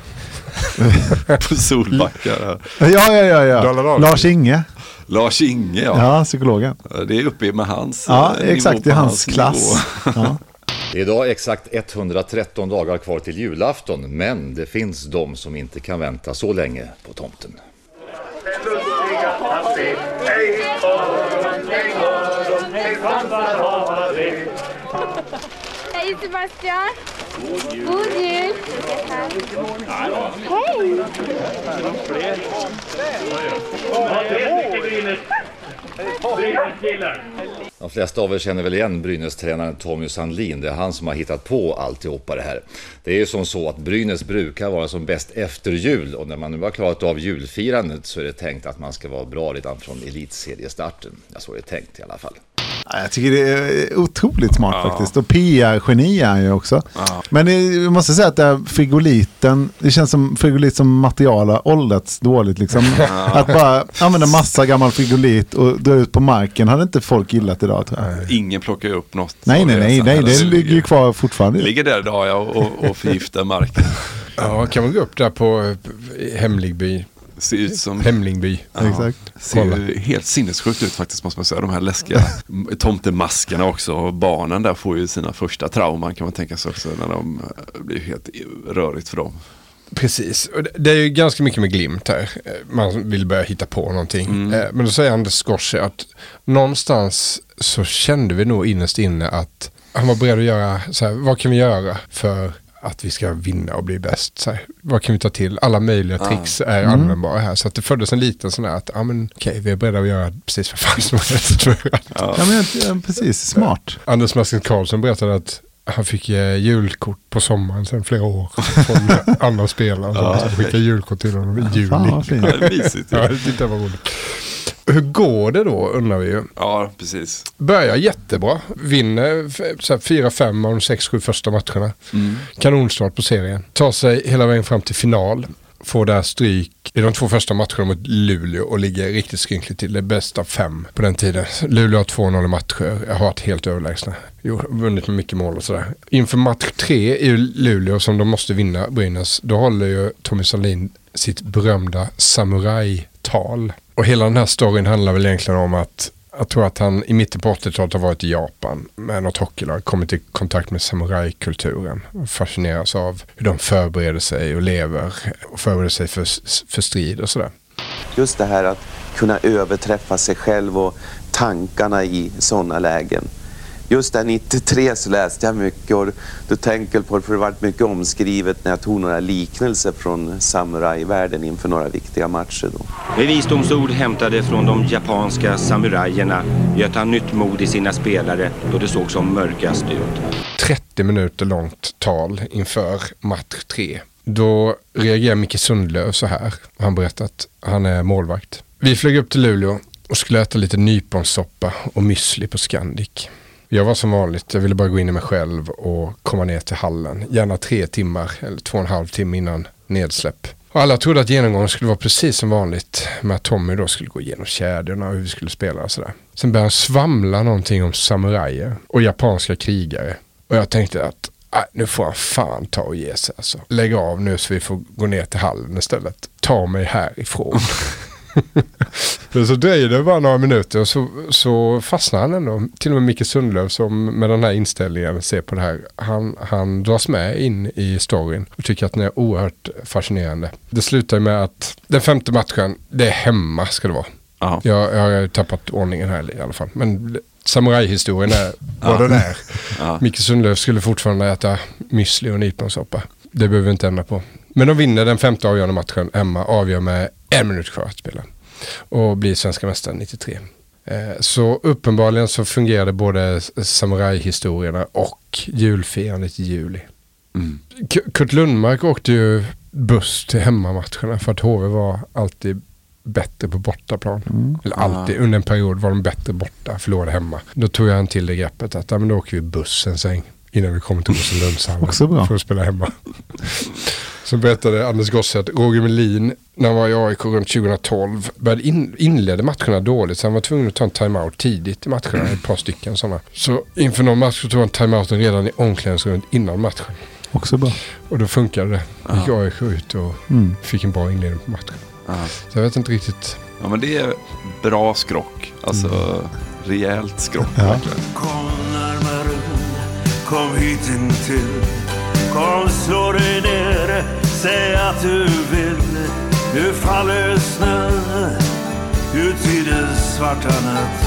på Solbacka. Ja, ja, ja. ja. Dollar Dollar. Lars Inge. Lars Inge ja. Ja, psykologen. Det är uppe med hans Ja, eh, nivå exakt på i hans klass. nivå. Ja. Det är idag exakt 113 dagar kvar till julafton, men det finns de som inte kan vänta så länge på tomten. Hej Sebastian! God jul! Hej! De flesta av er känner väl igen Brynäs-tränaren Tommy Sandlin. Det är han som har hittat på alltihopa det här. Det är ju som så att Brynäs brukar vara som bäst efter jul och när man nu har klarat av julfirandet så är det tänkt att man ska vara bra redan från elitseriestarten. Ja, så är det tänkt i alla fall. Ja, Jag tycker det är otroligt smart Ja. faktiskt. Och PR-geni är han ju också. Ja. Men det- jag måste säga att det här frigoliten, det känns som frigolit som material har åldrats dåligt. Liksom. Att bara använda massa gammal frigolit och dra ut på marken hade inte folk gillat idag tror jag. Ingen plockar ju upp något. Nej, nej, det nej, nej, det ligger ju kvar fortfarande. Det ligger där idag ja, och, och förgiftar marken. Ja, kan man gå upp där på eh, Hemlingby? Ser ut som... Hemlingby. Ja, Exakt. Ser ju helt sinnessjukt ut faktiskt måste man säga. De här läskiga tomtemaskerna också. Barnen där får ju sina första trauman kan man tänka sig också. När de eh, blir helt rörigt för dem. Precis, det- är ju ganska mycket med glimt här. Man vill börja hitta på någonting. Mm. Eh, Men då säger Anders Skorse att någonstans så kände vi nog innerst inne att han var beredd att göra, så här, vad kan vi göra för att vi ska vinna och bli bäst? Så här, vad kan vi ta till? Alla möjliga tricks är användbara här. Så att det föddes en liten sån här att, ja men okej, vi är beredda att göra precis vad fan som helst. Ja, men, precis, smart. Anders Masken Karlsson berättade att han fick eh, julkort på sommaren sedan flera år från andra spelare som Ja, skickade julkort till honom i juli. Fan vad fint. Ja, det var roligt. Hur går det då undrar vi ju. ja precis. Börjar jättebra. Vinner f- så här, 4-5 av de 6-7 första matcherna. Kanonstart på serien. Tar sig hela vägen fram till final. Får där stryk i de två första matcherna mot Luleå och ligger riktigt skrynkligt till. Det är bäst av fem på den tiden. Luleå har 2-0 i matcher. Jag har varit helt överlägsna. Jo, vunnit med mycket mål och sådär. Inför match tre i Luleå som de måste vinna, Brynäs, då håller ju Tommy Salin sitt berömda samurajtal. Och hela den här storyn handlar väl egentligen om att jag tror att han i mitten på 80-talet har varit i Japan med något hockeylag, kommit i kontakt med samurajkulturen och fascineras av hur de förbereder sig och lever och förbereder sig för, för strid och sådär. Just det här att kunna överträffa sig själv och tankarna i sådana lägen. Just där 93 så läste jag mycket och du tänker på det för det varit mycket omskrivet när jag tog några liknelser från samurajvärlden inför några viktiga matcher då. Med visdomsord hämtade från de japanska samurajerna göt han nytt mod i sina spelare då det såg som mörkast ut. 30 minuter långt tal inför match 3. Då reagerar Micke Sundlöv så här. Han berättar att han är målvakt. Vi flög upp till Luleå och skulle äta lite nyponsoppa och müsli på Scandic. Jag var som vanligt, jag ville bara gå in i mig själv och komma ner till hallen. Gärna tre timmar eller två och en halv timme innan nedsläpp. Och alla trodde att genomgången skulle vara precis som vanligt med att Tommy då skulle gå igenom kedjorna och hur vi skulle spela och sådär. Sen började han svamla någonting om samurajer och japanska krigare. Och jag tänkte att nu får han fan ta och ge sig alltså. Lägg av nu så vi får gå ner till hallen istället. Ta mig härifrån. Men så dröjde det bara några minuter och så, så fastnade han ändå. Till och med Micke Sundlöv som med den här inställningen ser på det här. Han, han dras med in i storyn och tycker att den är oerhört fascinerande. Det slutar med att den femte matchen, det är hemma ska det vara. Ja. Jag, jag har tappat ordningen här i alla fall. Men samurajhistorien är vad den är. Ja. Micke Sundlöv skulle fortfarande äta müsli och nyponsoppa. Det behöver vi inte ändra på. Men de vinner den femte avgörande matchen hemma, avgör med en minut kvar att spela. Och blir svenska mästare 93. Eh, Så uppenbarligen så fungerade både samurajhistorierna och julfirandet i juli. Mm. Kurt Lundmark åkte ju buss till hemmamatcherna för att HV var alltid bättre på bortaplan. Eller alltid, under en period var de bättre borta, förlorade hemma. Då tog jag han till det greppet att ja, men då åker vi buss en sväng innan vi kommer till Rosenlundshallen Också bra. för att spela hemma. Så berättade Anders Gosse att Roger Melin när han var i AIK runt 2012 började in, inledde matcherna dåligt så han var tvungen att ta en timeout tidigt i matcherna, ett par stycken sådana. Så inför någon match så tog han timeouten redan i omklädningsrummet innan matchen. Också bra. Och då funkade det. Då gick AIK ut och Mm. fick en bra inledning på matchen. Ja. Så jag vet inte riktigt. ja, men det är bra skrock. Alltså rejält skrock. Ja. verkligen. Kom närmare, kom hit intill Kom slå dig ner, säg att du vill Nu faller snön ut i den svarta natt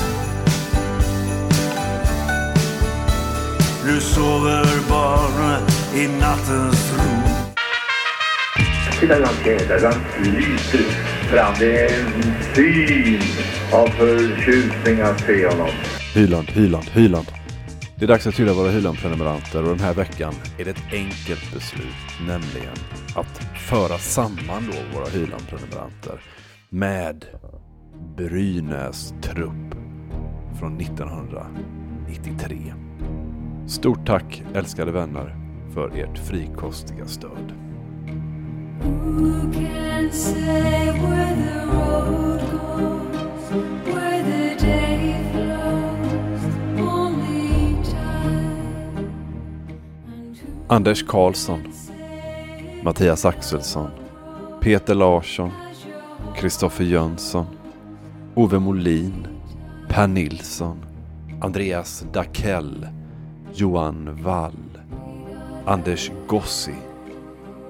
Nu sover barn i nattens ro fjäder, den lyser fram. Det är en syn av förtjusning att se honom. Hyland, Hyland, Hyland. Det är dags att hylla våra Hyland-prenumeranter och den här veckan är det ett enkelt beslut, nämligen att föra samman då våra Hyland-prenumeranter med Brynäs trupp. från 1993. Stort tack älskade vänner för ert frikostiga stöd. Anders Karlsson, Mattias Axelsson, Peter Larsson, Kristoffer Jönsson, Ove Molin, Per Nilsson, Andreas Dakell, Johan Wall, Anders Gossi,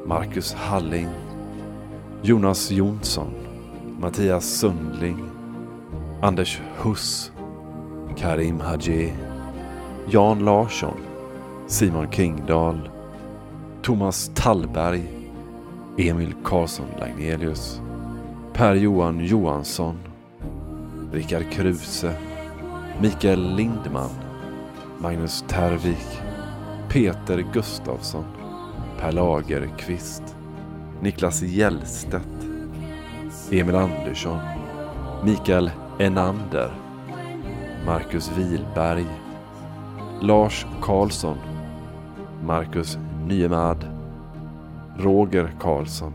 Marcus Halling, Jonas Jonsson, Mattias Sundling, Anders Huss, Karim Haji, Jan Larsson, Simon Kingdahl, Thomas Tallberg, Emil Karlsson Lagnelius, Per-Johan Johansson, Rickard Kruse, Mikael Lindman, Magnus Tervik, Peter Gustafsson, Per Lagerqvist, Niklas Gällstedt, Emil Andersson, Mikael Enander, Marcus Wilberg, Lars Karlsson, Marcus Nyemad, Roger Karlsson,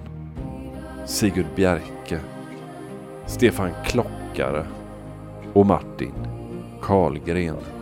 Sigurd Bjerke, Stefan Klockare och Martin Karlgren.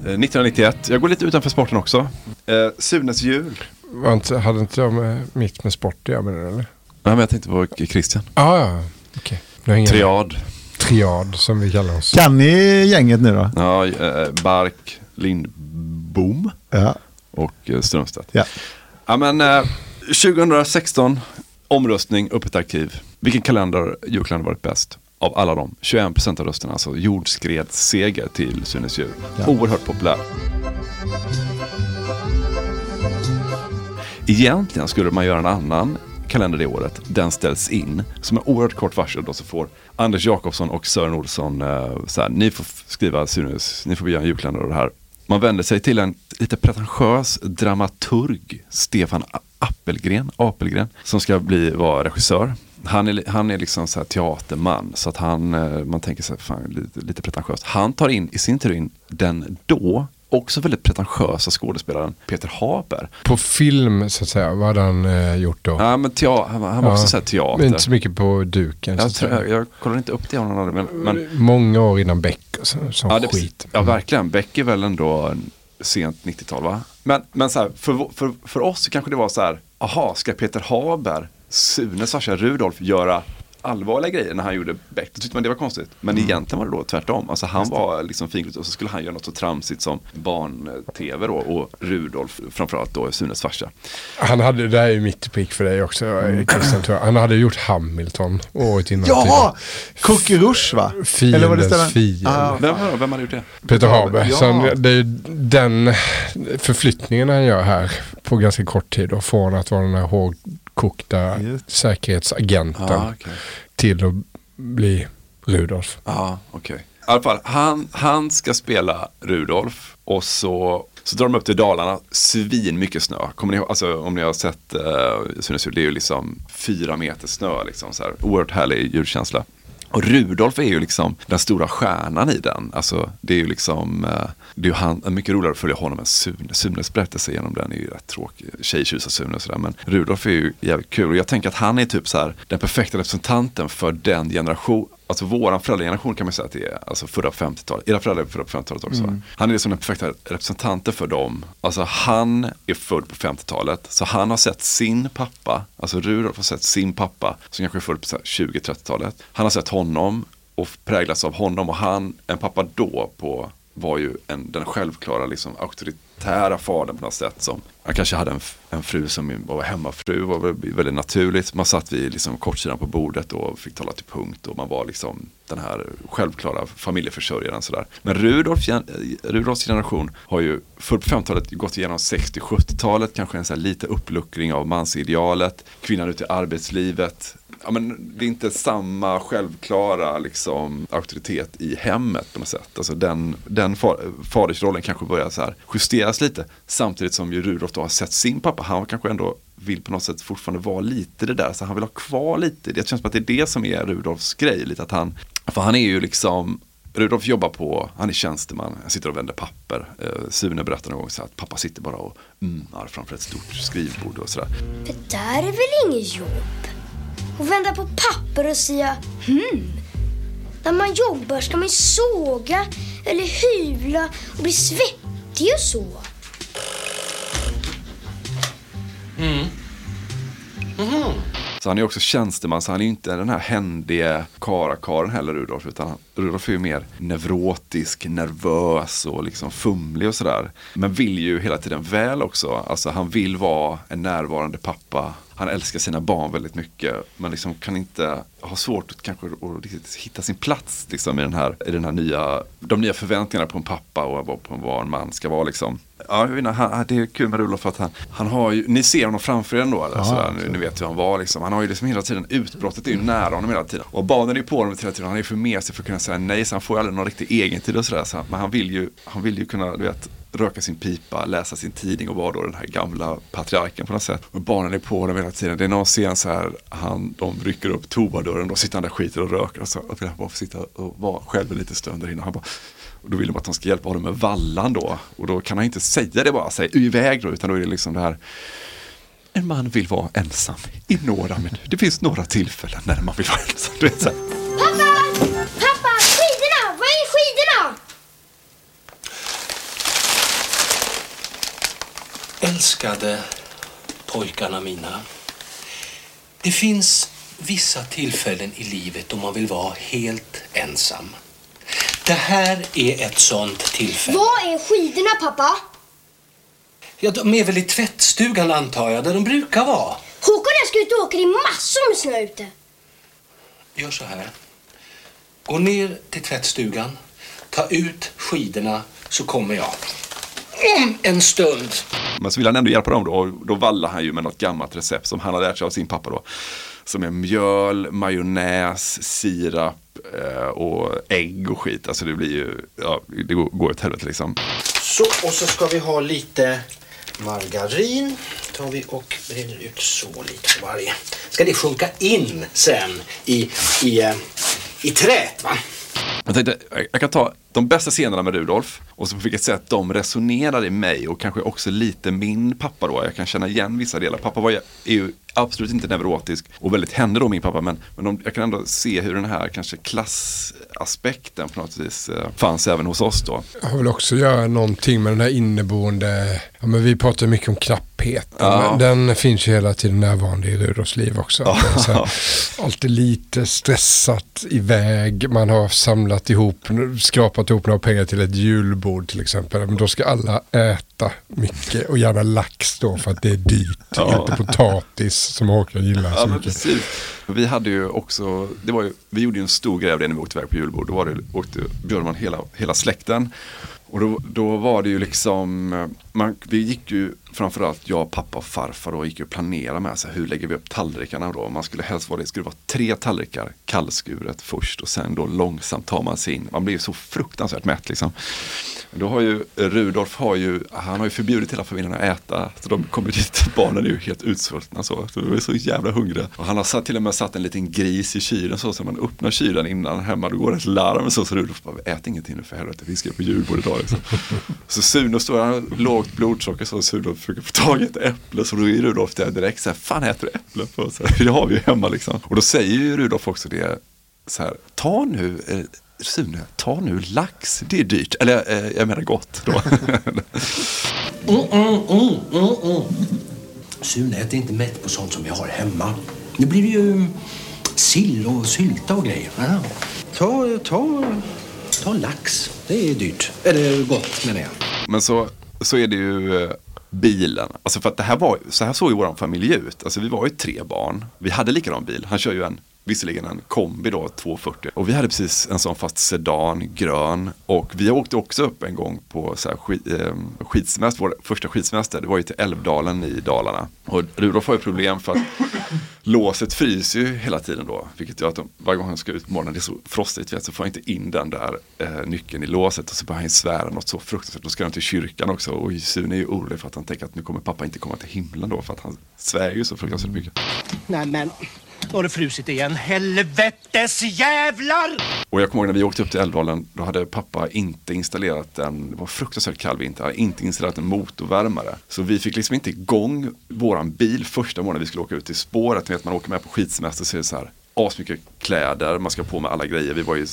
1991, jag går lite utanför sporten också. Eh, Sunes jul. Var inte, hade inte jag med, mitt med sport med det eller? Nej men jag tänkte på Christian. Ah, ja, okej. Jag ingen- Triad. Triad som vi kallar oss. Kan ni gänget nu då? Ja, eh, Bark, Lindbom Ja. och eh, Strömstedt. Ja. Ja men eh, 2016, omröstning, öppet arkiv. Vilken kalender, julkalender varit bäst? Av alla dem, 21% av rösterna, alltså jordskredsseger till Sunes jul. Ja. Oerhört populär. Egentligen skulle man göra en annan kalender det året. Den ställs in. Som en oerhört kort varsel då så får Anders Jakobsson och Sören Olsson eh, så här, ni får skriva Sunes, ni får göra en julkalender och det här. Man vänder sig till en lite pretentiös dramaturg, Stefan Appelgren, Apelgren, som ska bli, vara regissör. Han är, han är liksom så teaterman, så att han, eh, man tänker så här, fan, lite, lite pretentiöst. Han tar in i sin tur in den då också väldigt pretentiösa skådespelaren Peter Haber. På film så att säga, vad hade han eh, gjort då? Ja, men tea- han, var- han var också så här teater. Men inte så mycket på duken. jag, tror, jag, jag kollar inte upp det om annan, men, men Många år innan Beck och så, sån ja, det, skit. ja, verkligen. Beck är väl ändå sent 90-tal va? Men, men så här, för, för, för oss så kanske det var så här, aha, ska Peter Haber, Sunes farsa Rudolf göra allvarliga grejer när han gjorde Beck? Då tyckte man det var konstigt. Men egentligen var det då tvärtom. Alltså han var liksom fingrigt och så skulle han göra något så tramsigt som barn-tv då och Rudolf framförallt då Sunes farsa. Han hade, det här är ju mitt prick för dig också, Mm. Christian, tror jag. Han hade gjort Hamilton året innan. Ja! Coqueluche va? Fiendens var det stället? fiende. Ah, Vem, vem hade gjort det? Peter Haber. Ja. Så det är ju den förflyttningen han gör här på ganska kort tid. Då, från att vara den här hårdkokta Just. säkerhetsagenten Ja, okej. till att bli Rudolf. Ja, okej. I alla fall, han, han ska spela Rudolf och så, så drar de upp till Dalarna, svin mycket snö. Kommer ni ihåg, alltså om ni har sett uh, Sunes jul, det är ju liksom fyra meter snö liksom så här. Oerhört härlig julkänsla. Och Rudolf är ju liksom den stora stjärnan i den. Alltså det är ju liksom, eh, det är han, mycket roligare att följa honom än Sune. Sunes berättelse genom den är ju rätt tråkig. Tjejtjusar Sune och sådär. Men Rudolf är ju jävligt kul. Och jag tänker att han är typ så här den perfekta representanten för den generation alltså våran föräldrageneration kan man säga att det är alltså förra på 50-talet. Era föräldrar är födda på 50-talet också. Mm. Han är liksom den perfekta representanten för dem. Alltså han är född på 50-talet, så han har sett sin pappa, alltså Rudolf har sett sin pappa, som kanske är född på så här 20-30-talet. Han har sett honom och präglats av honom och han, en pappa då på var ju en, den självklara liksom, auktoritära fadern på något sätt. Som, han kanske hade en, en fru som var hemmafru, var väldigt naturligt. Man satt vid liksom, kortsidan på bordet och fick tala till punkt och man var liksom den här självklara familjeförsörjaren. Sådär. Men Rudolf, eh, Rudolfs generation har ju förr på 50-talet gått igenom 60-70-talet, kanske en så här lite uppluckring av mansidealet, kvinnan ute i arbetslivet, ja, men det är inte samma självklara liksom, auktoritet i hemmet på något sätt. Alltså den, den far, fadersrollen kanske börjar så här justeras lite. Samtidigt som ju Rudolf då har sett sin pappa, han kanske ändå vill på något sätt fortfarande vara lite det där. Så han vill ha kvar lite, det känns som att det är det som är Rudolfs grej. Lite att han, för han är ju liksom Rudolf jobbar på, han är tjänsteman, han sitter och vänder papper. Eh, Sune berättar någon gång så att pappa sitter bara och mmar framför ett stort skrivbord och sådär. Det där är väl inget jobb? Och vända på papper och säga hmm. När man jobbar ska man ju såga eller hyvla och bli svettig och så. Mm. Mm-hmm. Så han är också tjänsteman, så han är ju inte den här händige karakaren heller Rudolf. Utan Rudolf är ju mer neurotisk, nervös och liksom fumlig och sådär. Men vill ju hela tiden väl också. Alltså han vill vara en närvarande pappa. Han älskar sina barn väldigt mycket. Men liksom kan inte, ha svårt att kanske att hitta sin plats liksom, i, den här, i den här nya, de nya förväntningarna på en pappa och på vad en man ska vara liksom. Ja, jag inte, han, det är kul med Rudolf för att han, han har ju, ni ser honom framför er ändå, eller, sådär, absolut. ni vet hur han var liksom. Han har ju liksom hela tiden, utbrottet är ju nära honom hela tiden. Och barnen är ju på honom hela tiden, han är ju för med sig för att kunna säga nej, så han får ju aldrig någon riktig egen tid och sådär. Så, men han vill, ju, han vill ju kunna, du vet, röka sin pipa, läsa sin tidning och vara då den här gamla patriarken på något sätt. Och barnen är på honom hela tiden. Det är någon scen så här, han, de rycker upp toadörren, då sitter han där skiter och röker och så och vill han bara få sitta och vara själv en liten stund där inne. Han bara, och då vill de att de ska hjälpa honom med vallan då. Och då kan han inte säga det bara, säg iväg då, utan då är det liksom det här en man vill vara ensam i några minuter. Det finns några tillfällen när man vill vara ensam. Du vet, så här. Pappa! Pappa! Skidorna! Var är skidorna? Älskade pojkarna mina. Det finns vissa tillfällen i livet då man vill vara helt ensam. Det här är ett sånt tillfälle. Var är skidorna pappa? Ja, de är väl i tvättstugan antar jag, där de brukar vara. Håkon och jag ska ut och åka, det är massor med snö ute. Gör så här. Gå ner till tvättstugan, ta ut skidorna så kommer jag. Om en stund. Men så vill han ändå hjälpa dem då. Och då vallar han ju med något gammalt recept som han har lärt sig av sin pappa då. Som är mjöl, majonnäs, sirap och ägg och skit. Alltså det blir ju, ja, det går, går åt helvete liksom. Så, och så ska vi ha lite margarin. tar vi och brinner ut så lite på varje. Ska det sjunka in sen i, i, eh, i trät va? Jag tänkte, jag kan ta de bästa scenerna med Rudolf och så på vilket sätt de resonerar i mig och kanske också lite min pappa då. Jag kan känna igen vissa delar. Pappa var ju, är ju absolut inte neurotisk och väldigt hände då min pappa men, men de, jag kan ändå se hur den här kanske klassaspekten på något vis eh, fanns även hos oss då. Jag vill också göra någonting med den här inneboende, ja, men vi pratar mycket om knapphet. Ja. Den finns ju hela tiden närvarande i Rudolfs liv också. Ja. Här, alltid lite stressat iväg, man har samlat ihop, skrapat ihop några pengar till ett julbord till exempel. Men då ska alla äta mycket och gärna lax då för att det är dyrt. Ja. Inte potatis som Håkan gillar så Ja, mycket. precis. Vi hade ju också, det var ju, vi gjorde ju en stor grej av det när vi åkte iväg på julbord. Då var det, åkte, bjöd man hela, hela släkten. Och då, då var det ju liksom, man, vi gick ju framförallt jag, pappa och farfar då gick ju och planerade med sig. hur lägger vi upp tallrikarna då. Man skulle helst vara det, skulle vara tre tallrikar kallskuret först och sen då långsamt tar man sig in. Man blir ju så fruktansvärt mätt liksom. Då har ju Rudolf har ju, han har ju förbjudit hela familjen att äta. Så de kommer dit, barnen är ju helt utsvultna så. så de är så jävla hungriga. Och han har satt, till och med satt en liten gris i kylen så, så man öppnar kylen innan hemma, då går det ett larm så. Så Rudolf bara, ät ingenting nu för helvete, vi ska på julbord idag liksom. Så Sune står, han har lågt blodsocker så Sune försöker få tag i ett äpple. Så då är Rudolf där direkt så här, fan äter du äpplen för? Så här, det har vi ju hemma liksom. Och då säger ju Rudolf också det, så här, ta nu, eh, Sune, ta nu lax, det är dyrt. Eller eh, jag menar gott då. Mm, mm, mm, mm, mm. Sune äter inte mätt på sånt som vi har hemma. Nu blir det ju sill och sylta och grejer. Ja. Ta, ta, ta lax. Det är dyrt. Eller gott menar jag. Men så, så är det ju eh, bilen. Alltså för att det här var, så här såg ju vår familj ut. Alltså vi var ju tre barn. Vi hade likadan bil. Han kör ju en, visserligen en kombi då, 240. Och vi hade precis en sån fast sedan, grön. Och vi åkte också upp en gång på så här skid, eh, skidsemester, vår första skidsemester. Det var ju till Älvdalen i Dalarna. Och Rudolf har ju problem för att låset fryser ju hela tiden då. Vilket gör att de, varje gång han ska ut på morgonen, det är så frostigt, vet, så får han inte in den där eh, nyckeln i låset. Och så börjar han svära något så fruktansvärt. Då ska han till kyrkan också. Och Sune är ju orolig för att han tänker att nu kommer pappa inte komma till himlen då. För att han svär ju så fruktansvärt mycket. Nej men, nu har det frusit igen. Helvetes jävlar! Och jag kommer ihåg när vi åkte upp till Älvdalen, då hade pappa inte installerat en, det var fruktansvärt kall vinter, hade inte installerat en motorvärmare. Så vi fick liksom inte igång våran bil första morgonen vi skulle åka ut till spåret. Ni vet man åker med på skidsemester så är det så här, asmycket kläder, man ska på med alla grejer. Vi var ju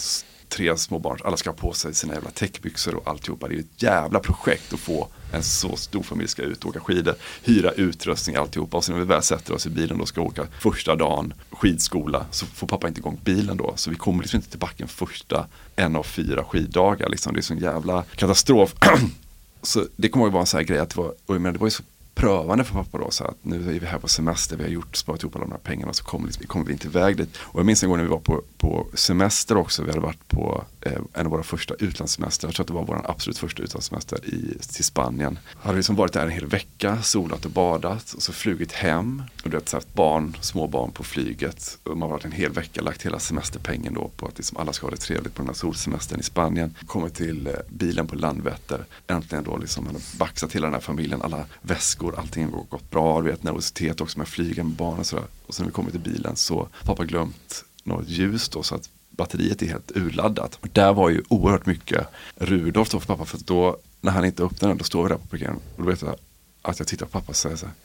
tre små barn, alla ska ha på sig sina jävla täckbyxor och alltihopa. Det är ett jävla projekt att få en så stor familj ska ut och åka skidor, hyra utrustning alltihopa. Och sen när vi väl sätter oss i bilen och ska åka första dagen skidskola så får pappa inte igång bilen då. Så vi kommer liksom inte till backen första en av fyra skiddagar. Liksom. Det är sån jävla katastrof. så det kommer att vara en sån här grej att det var, och jag menar, det var ju så prövande för pappa då. Så att nu är vi här på semester, vi har gjort, sparat ihop alla de här pengarna och så kommer, liksom, kom vi inte iväg dit. Och jag minns en gång när vi var på, på semester också, vi hade varit på eh, en av våra första utlandssemester, jag tror att det var vår absolut första utlandssemester i, till Spanien. Hade liksom varit där en hel vecka, solat och badat och så flugit hem. Och du vet, så här, barn, små barn på flyget. Och man har varit en hel vecka, lagt hela semesterpengen då på att liksom alla ska ha det trevligt på den här solsemestern i Spanien. Kommer till eh, bilen på Landvetter, äntligen då liksom, man har baxat hela den här familjen, alla väskor, allting har gått bra, du vet nervositet också med flygen barn och sådär. Och sen när vi kommer till bilen så har pappa glömt något ljus då så att batteriet är helt urladdat. Och där var ju oerhört mycket Rudolf då för pappa för då när han inte öppnar den då står vi där på parkeringen och då vet jag att jag tittar på pappa och säger så här.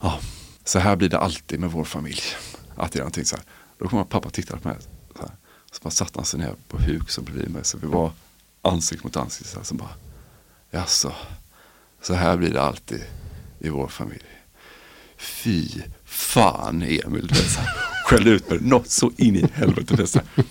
Ja, så här blir det alltid med vår familj. Att det är någonting så här. Då kommer pappa och tittar på mig. Så, här. så bara satte han sig ner på huk som bredvid mig. Så vi var ansikte mot ansikte. Så, här, så bara, jaså, så här blir det alltid i vår familj. Fy fan Emil. du. Skällde ut mig något så in i helvete. du.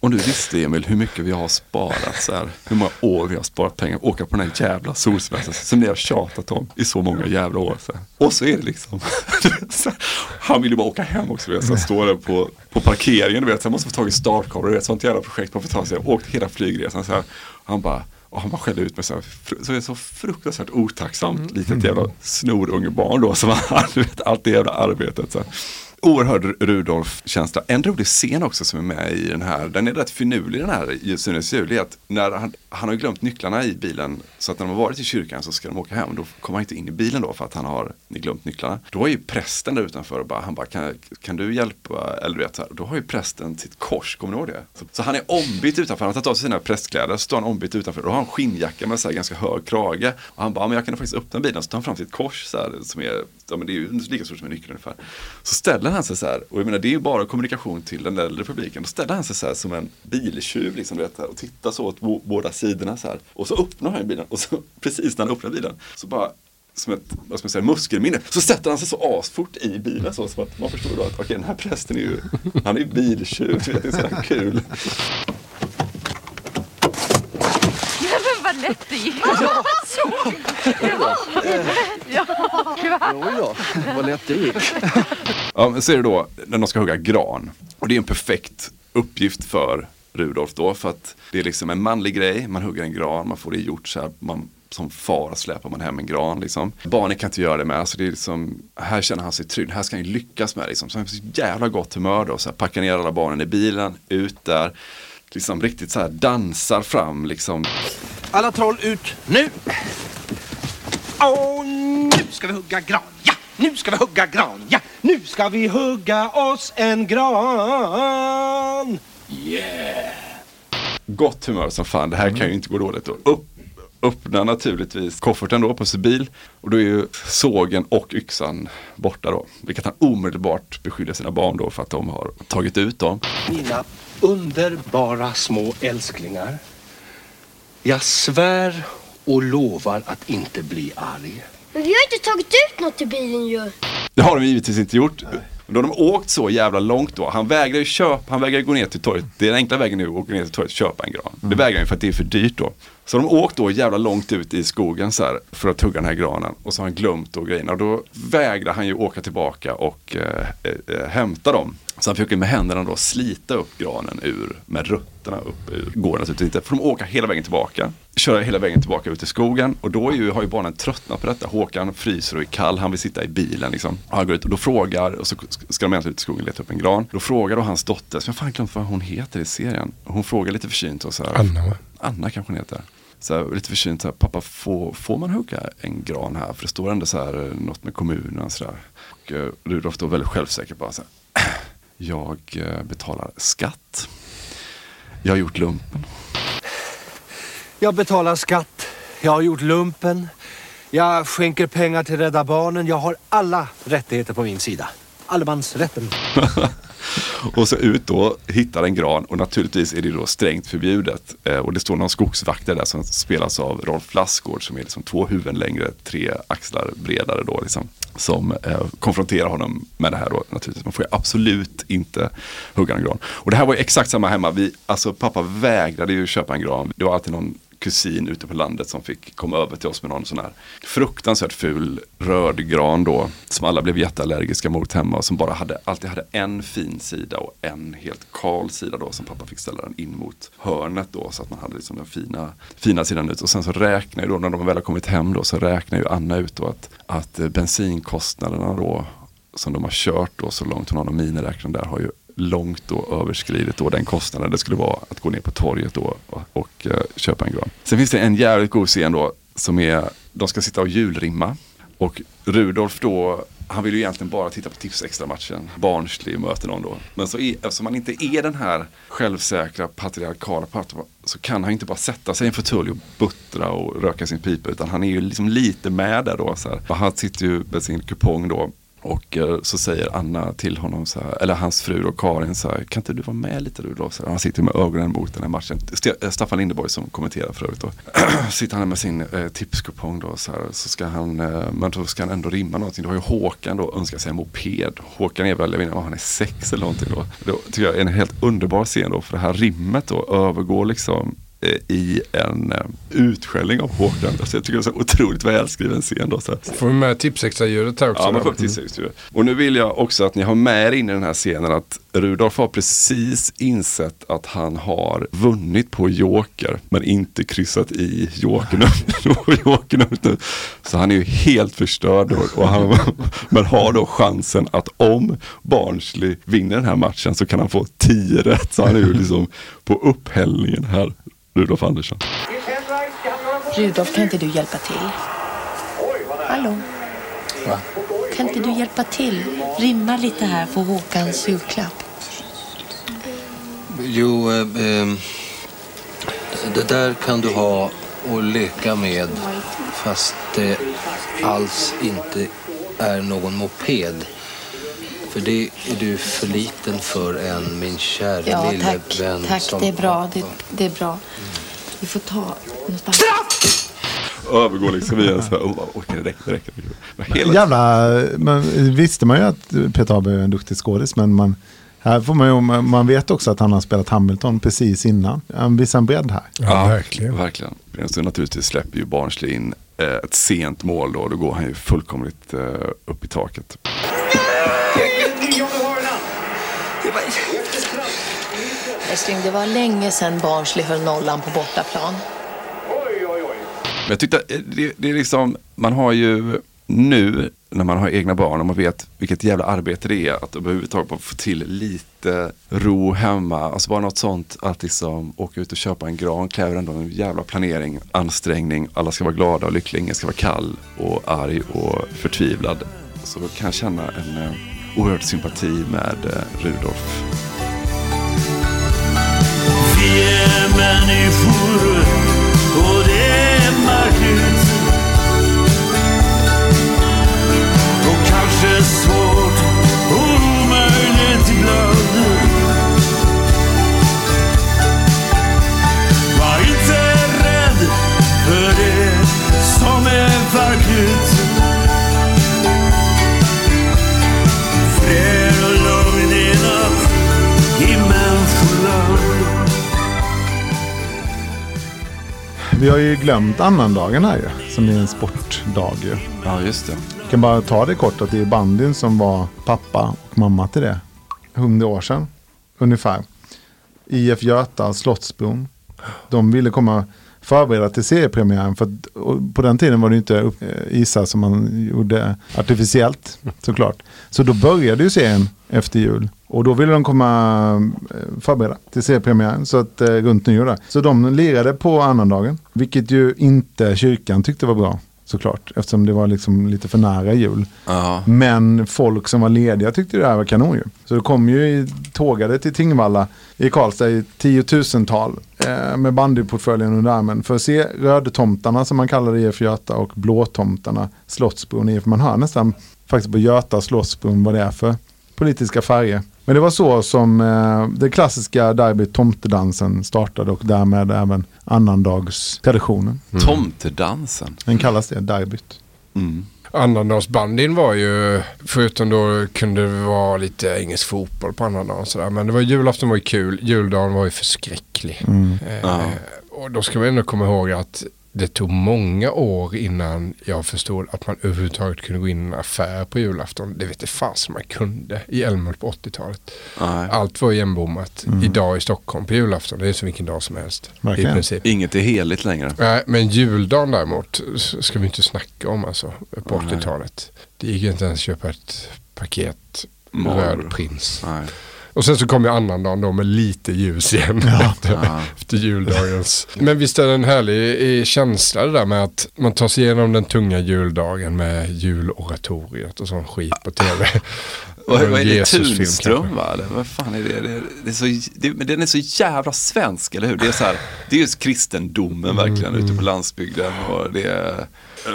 Om du visste Emil hur mycket vi har sparat, så här, hur många år vi har sparat pengar, åka på den här jävla solsemestern som ni har tjatat om i så många jävla år. Så här. Och så är det liksom, här, han vill ju bara åka hem också, vet, så han står där på, på parkeringen, du vet, så han måste få tag i startkameror, sånt jävla projekt man får ta sig, åkt hela flygresan så här. Han bara, och han bara skällde ut mig så så så fruktansvärt otacksamt litet jävla snorungebarn då som vet, allt det jävla arbetet. Så. Oerhörd Rudolf-känsla. En rolig scen också som är med i den här, den är rätt finurlig den här i Sunes jul, är att när han, han har glömt nycklarna i bilen så att när de har varit i kyrkan så ska de åka hem. Då kommer han inte in i bilen då för att han har glömt nycklarna. Då är ju prästen där utanför och bara, han bara, kan, kan du hjälpa? Eller du vet, så här. då har ju prästen sitt kors, kommer ni ihåg det? Så, så han är ombytt utanför, han har tagit av sig sina prästkläder, så står han ombytt utanför. Då har han skinnjacka med så här ganska hög krage. Och han bara, men jag kan faktiskt öppna bilen, så tar han fram sitt kors så här, som är, ja, men det är ju lika stort som en nyckel ungefär. Så ställer han sig så här, och jag menar det är ju bara kommunikation till den äldre publiken. Då ställer han sig så här som en biltjuv liksom, du vet, och tittar så åt båda sidorna så här. Och så öppnar han bilen och så precis när han öppnar bilen så bara som ett vad ska man säga, muskelminne så sätter han sig så asfort i bilen så, så att man förstår då att okej den här prästen är ju, han är ju biltjuv, det är så här kul. Men det. Ja, så. Ja. Ja. Ja, vad lätt det gick. Ja, men så är det då när de ska hugga gran. Och det är en perfekt uppgift för Rudolf då. För att det är liksom en manlig grej. Man hugger en gran, man får det gjort så här. Man, som far släpar man hem en gran liksom. Barnen kan inte göra det med. Så det är liksom, här känner han sig trygg. Här ska han ju lyckas med liksom. Så han är så jävla gott humör då. Så här, packar ner alla barnen i bilen, ut där. Liksom riktigt så här dansar fram liksom. Alla troll ut nu! Och nu ska vi hugga gran, ja! Nu ska vi hugga gran, ja! Nu ska vi hugga oss en gran! Gott humör som fan. Det här kan ju inte gå dåligt. Och upp öppnar naturligtvis kofferten då på sin bil och då är ju sågen och yxan borta då. Vilket han omedelbart beskyller sina barn då för att de har tagit ut dem. Mina underbara små älsklingar. Jag svär och lovar att inte bli arg. Men vi har inte tagit ut något i bilen ju. Det har de givetvis inte gjort. Då har de åkt så jävla långt då. Han vägrar ju köpa, han vägrar gå ner till torget. Det är den enkla vägen nu att åka ner till torget och köpa en gran. Det vägrar han ju för att det är för dyrt då. Så de har åkt då jävla långt ut i skogen så här för att tugga den här granen. Och så har han glömt då grejerna. Och då vägrar han ju åka tillbaka och eh, eh, hämta dem. Så han försöker med händerna då slita upp granen ur, med rötterna upp ur. Går naturligtvis inte. För de åker hela vägen tillbaka. Köra hela vägen tillbaka ut i skogen. Och då ju, har ju barnen tröttnat på detta. Håkan fryser och är kall. Han vill sitta i bilen liksom. Och han går ut och då frågar, och så ska de egentligen ut i skogen och leta upp en gran. Då frågar då hans dotter, som jag fan glömt vad hon heter i serien. Hon frågar lite försynt och så här. Anna? Anna kanske hon heter. Så här, lite försynt, så här, pappa får, får man hugga en gran här? För det står ändå så här, eh, något med kommunen och sådär. Och eh, Rudolf då väldigt självsäker bara så här, jag eh, betalar skatt. Jag har gjort lumpen. Jag betalar skatt. Jag har gjort lumpen. Jag skänker pengar till Rädda Barnen. Jag har alla rättigheter på min sida. Allemansrätten. och så ut då, hittar en gran och naturligtvis är det då strängt förbjudet. Eh, och det står någon skogsvakt där som spelas av Rolf Lassgård som är liksom två huvuden längre, tre axlar bredare då liksom. Som eh, konfronterar honom med det här då naturligtvis. Man får ju absolut inte hugga en gran. Och det här var ju exakt samma hemma. Vi, alltså pappa vägrade ju köpa en gran. Det var alltid någon kusin ute på landet som fick komma över till oss med någon sån här fruktansvärt ful rödgran då. Som alla blev jätteallergiska mot hemma och som bara hade, alltid hade en fin sida och en helt kal sida då som pappa fick ställa den in mot hörnet då. Så att man hade liksom den fina, fina sidan ut. Och sen så räknar ju då när de väl har kommit hem då så räknar ju Anna ut då att, att bensinkostnaderna då som de har kört då så långt, hon har någon miniräknare där, har ju långt då överskridit då den kostnaden det skulle vara att gå ner på torget då och, och köpa en gran. Sen finns det en jävligt god scen då som är, de ska sitta och julrimma och Rudolf då, han vill ju egentligen bara titta på Tipsextra-matchen. Barnsley möter någon då. Men så är, eftersom han inte är den här självsäkra patriarkala parten så kan han ju inte bara sätta sig i en fåtölj och buttra och röka sin pipa utan han är ju liksom lite med där då. Så här. Och Han sitter ju med sin kupong då och eh, så säger Anna till honom, så här, eller hans fru och Karin, så här, kan inte du vara med lite Rudolf? Så här, Han sitter med ögonen mot den här matchen. Eh, Staffan Lindeborg som kommenterar för övrigt då. sitter han med sin eh, tipskupong då, så, här, så ska han, eh, men då ska han ändå rimma någonting. Då har ju Håkan då önskat sig en moped. Håkan är väl, jag vet inte han är sex eller någonting då. Det tycker jag är en helt underbar scen då, för det här rimmet då övergår liksom i en eh, utskällning av Håkan. Alltså jag tycker det är så otroligt välskriven scen. Då, så. Får vi med tipsextra-ljudet här också? Ja, man får tipsextra Och nu vill jag också att ni har med er in i den här scenen att Rudolf har precis insett att han har vunnit på Joker men inte kryssat i Jokernumret. Jokernumret. Så han är ju helt förstörd då, och han, men har då chansen att om Barnsley vinner den här matchen så kan han få 10 rätt. Så han är ju liksom på upphällningen här, Rudolf Andersson. Rudolf, kan inte du hjälpa till? Hallå? Kan inte du hjälpa till? Rimma lite här på Håkans julklapp. Jo, eh, ehm, det där kan du ha och leka med fast det alls inte är någon moped. För det är du för liten för än, min kära Ja, lille tack. vän. Tack, som- det är bra. Det, det är bra. Vi får ta någonstans. Övergår liksom i en så här, oh, det räcker, det räcker. Men Hela Jävla, man, visste man ju att Peter Haber är en duktig skådis, men man, här får man, ju, man vet också att han har spelat Hamilton precis innan. Han visar en bredd här. Ja, verkligen. verkligen. Så naturligtvis släpper ju Barnsley in eh, ett sent mål då. Då går han ju fullkomligt eh, upp i taket. Älskling, det var länge sedan Barnsley höll nollan på bortaplan. Jag tyckte eh, det, det är liksom, man har ju nu när man har egna barn och man vet vilket jävla arbete det är att överhuvudtaget få till lite ro hemma. Alltså bara något sånt att liksom åka ut och köpa en gran kräver ändå en jävla planering, ansträngning. Alla ska vara glada och lyckliga, ingen ska vara kall och arg och förtvivlad. Så kan jag känna en eh, oerhört oerhörd sympati med eh, Rudolf. Vi är människor och det är märkligt och kanske svårt och omöjligt ibland. Var inte rädd för det som är verkligt. Vi har ju glömt annandagen här ju, som är en sportdag ju. Ja, just det. Jag kan bara ta det kort att det är bandyn som var pappa och mamma till det. Hundra år sedan, ungefär. IF Göta, Slottsbron. De ville komma förbereda till seriepremiären. För att, på den tiden var det inte upp, eh, isar som man gjorde artificiellt såklart. Så då började ju serien efter jul. Och då ville de komma eh, förbereda till seriepremiären så att, eh, runt nyår. Där. Så de lirade på annandagen. Vilket ju inte kyrkan tyckte var bra såklart. Eftersom det var liksom lite för nära jul. Ja. Men folk som var lediga tyckte det här var kanon ju. Så det kom ju i- tågade till Tingvalla i Karlstad i tiotusental eh, med bandyportföljen under armen för att se rödtomtarna som man kallar IF Göta och blåtomtarna Slottsbron IF. Man hör nästan faktiskt på Göta Slottsbron vad det är för politiska färger. Men det var så som eh, det klassiska derbyt Tomtedansen startade och därmed även annandagstraditionen. Tomtedansen. Den kallas det, derbyt. Mm. Annandagsbandyn var ju, förutom då kunde det vara lite engelsk fotboll på annandagen sådär. Men det var julafton var ju kul, juldagen var ju förskräcklig. Mm. Eh, Ja. Och då ska man ändå komma ihåg att det tog många år innan jag förstod att man överhuvudtaget kunde gå in i en affär på julafton. Det vet jag fasen man kunde i Älmhult på 80-talet. Nej. Allt var igenbommat. Mm. Idag i Stockholm på julafton, det är som vilken dag som helst. Verkligen. I princip. Inget är heligt längre. Nej, men juldagen däremot ska vi inte snacka om alltså på Nej. 80-talet. Det gick inte ens att köpa ett paket Morr. röd prins. Nej. Och sen så kom ju annandagen då med lite ljus igen efter, Ja. efter juldagens. Men visst är det en härlig eh, känsla det där med att man tar sig igenom den tunga juldagen med juloratoriet och sån skit på tv. Vad, Och vad är det? Tunström va? Vad fan är det? det, det, är så, det men den är så jävla svensk, eller hur? Det är så här, det är just kristendomen verkligen ute på landsbygden. Och det är,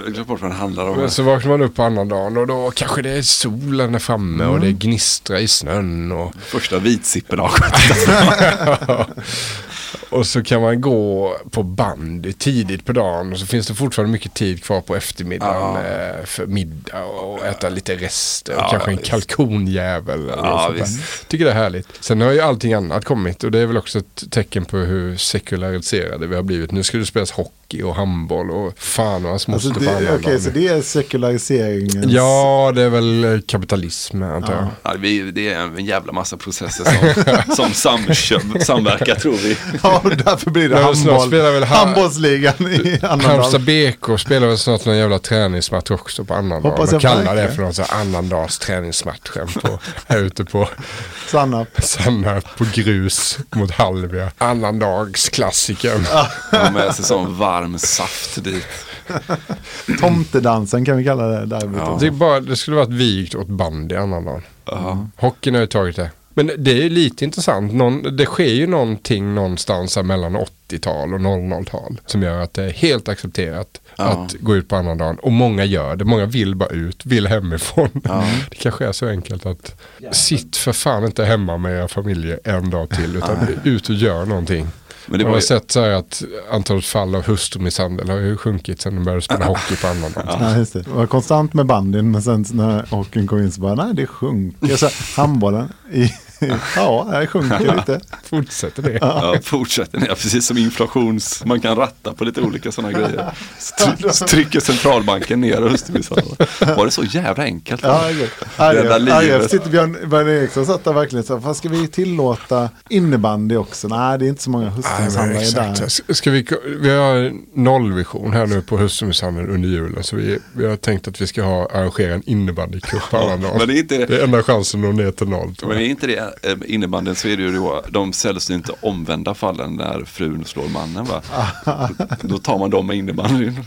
glömt bort vad den handlar om. Men så vaknar man upp på annandagen och då kanske det är solen är framme och det gnistrar i snön. Och... Första vitsippen av Och så kan man gå på bandy tidigt på dagen och så finns det fortfarande mycket tid kvar på eftermiddagen eh, för middag och äta lite rester och Ja, kanske en visst. kalkonjävel. Eller Ja, sånt visst. Tycker det är härligt. Sen har ju allting annat kommit och det är väl också ett tecken på hur sekulariserade vi har blivit. Nu ska det spelas hockey och handboll och fan och hans moster Alltså det. Okej, så det är sekulariseringens... Ja, det är väl eh, kapitalism antar jag. Ja, det är en jävla massa processer som, som samverkar tror vi. Ja, och därför blir det handboll. spelar väl ha- handbollsligan i Halmstad annandag. BK spelar väl snart någon jävla träningsmatch också på annandagen. Hoppas Och jag kallar det för någon sån här annandags träningsmatchen på, här ute på Sannarp. Sannarp på grus mot Hallvia. Annandagsklassikern. Ha med sig sån varm saft dit. Tomtedansen kan vi kalla det derbyt. Ja. Det, bara, det skulle varit vigt åt bandy annandagen. Hockeyn har ju tagit det. Men det är ju lite intressant. Någon, det sker ju någonting någonstans här mellan 80-tal och 00-tal. Som gör att det är helt accepterat Ja. att gå ut på annandagen. Och många gör det. Många vill bara ut, vill hemifrån. Det kanske är så enkelt att sitt för fan inte hemma med era familjer en dag till. Utan Nej. ut och gör någonting. Men det Man har ju- sett så här att antalet fall av hustrumisshandel har ju sjunkit sen de började spela hockey på annandagen. Ja, just det. det var konstant med bandyn men sen när hockeyn kom in så bara nej det sjunker. Så handbollen i, ja det sjunker lite. Fortsätter det? Ja, fortsätter. Ja, precis som inflations... Man kan ratta på lite olika sådana grejer. Stry- Trycker centralbanken ner och hustrumisshandel. Var det så jävla enkelt? Ja, exakt. Det sitter Björn, Björn Eriksson satt där verkligen så här, ska vi tillåta innebandy också? Nej det är inte så många hustrumisshandlare exakt. där. Ska vi, vi har nollvision här nu på hustrumisshandel under julen. Så vi, vi har tänkt att vi ska ha, arrangera en innebandycup alla dagar. men det är inte- det är enda chansen att nå ner till noll. Men är inte det eh, innebandyn så är det ju då de sällsynt omvända fallen när frun slår mannen va? Då tar man dem med innebandyn.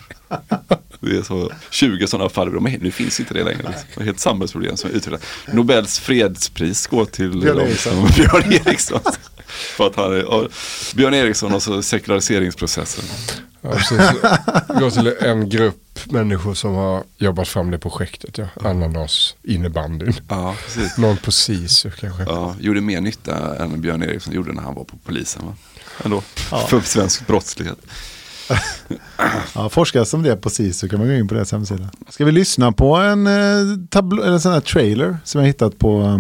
Det är så 20 sådana fall, de är, nu finns inte det längre. Det är helt samhällsproblem som är utvecklat. Nobels fredspris går till Björn Eriksson. Björn Eriksson. För att han Björn Eriksson och så sekulariseringsprocessen. Ja, precis. Gå till en grupp människor som har jobbat fram det projektet. Ja. Annandags innebandyn. Ja, precis. Någon på SISU kanske. Ja, gjorde mer nytta än Björn Eriksson gjorde när han var på polisen. Va? Ändå. Ja. För svensk brottslighet. Ja, forskare som det på SISU kan man gå in på deras hemsida. Ska vi lyssna på en, eh, tablo- eller sån här trailer som jag hittat på, eh,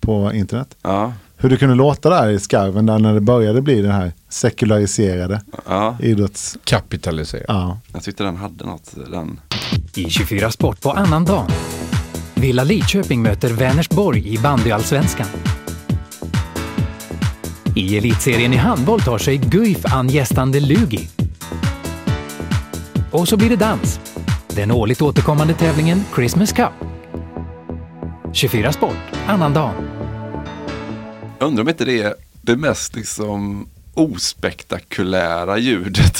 på internet? Ja. Hur det kunde låta där i skarven där när det började bli den här sekulariserade Ja. idrotts... Kapitaliserad. Ja. Jag tyckte den hade något. Den. I 24 Sport på annandagen. Villa Lidköping möter Vänersborg i bandyallsvenskan. I elitserien i handboll tar sig Guif an gästande Lugi. Och så blir det dans. Den årligt återkommande tävlingen Christmas Cup. 24 Sport, annandagen. Jag undrar om inte det är det mest liksom ospektakulära ljudet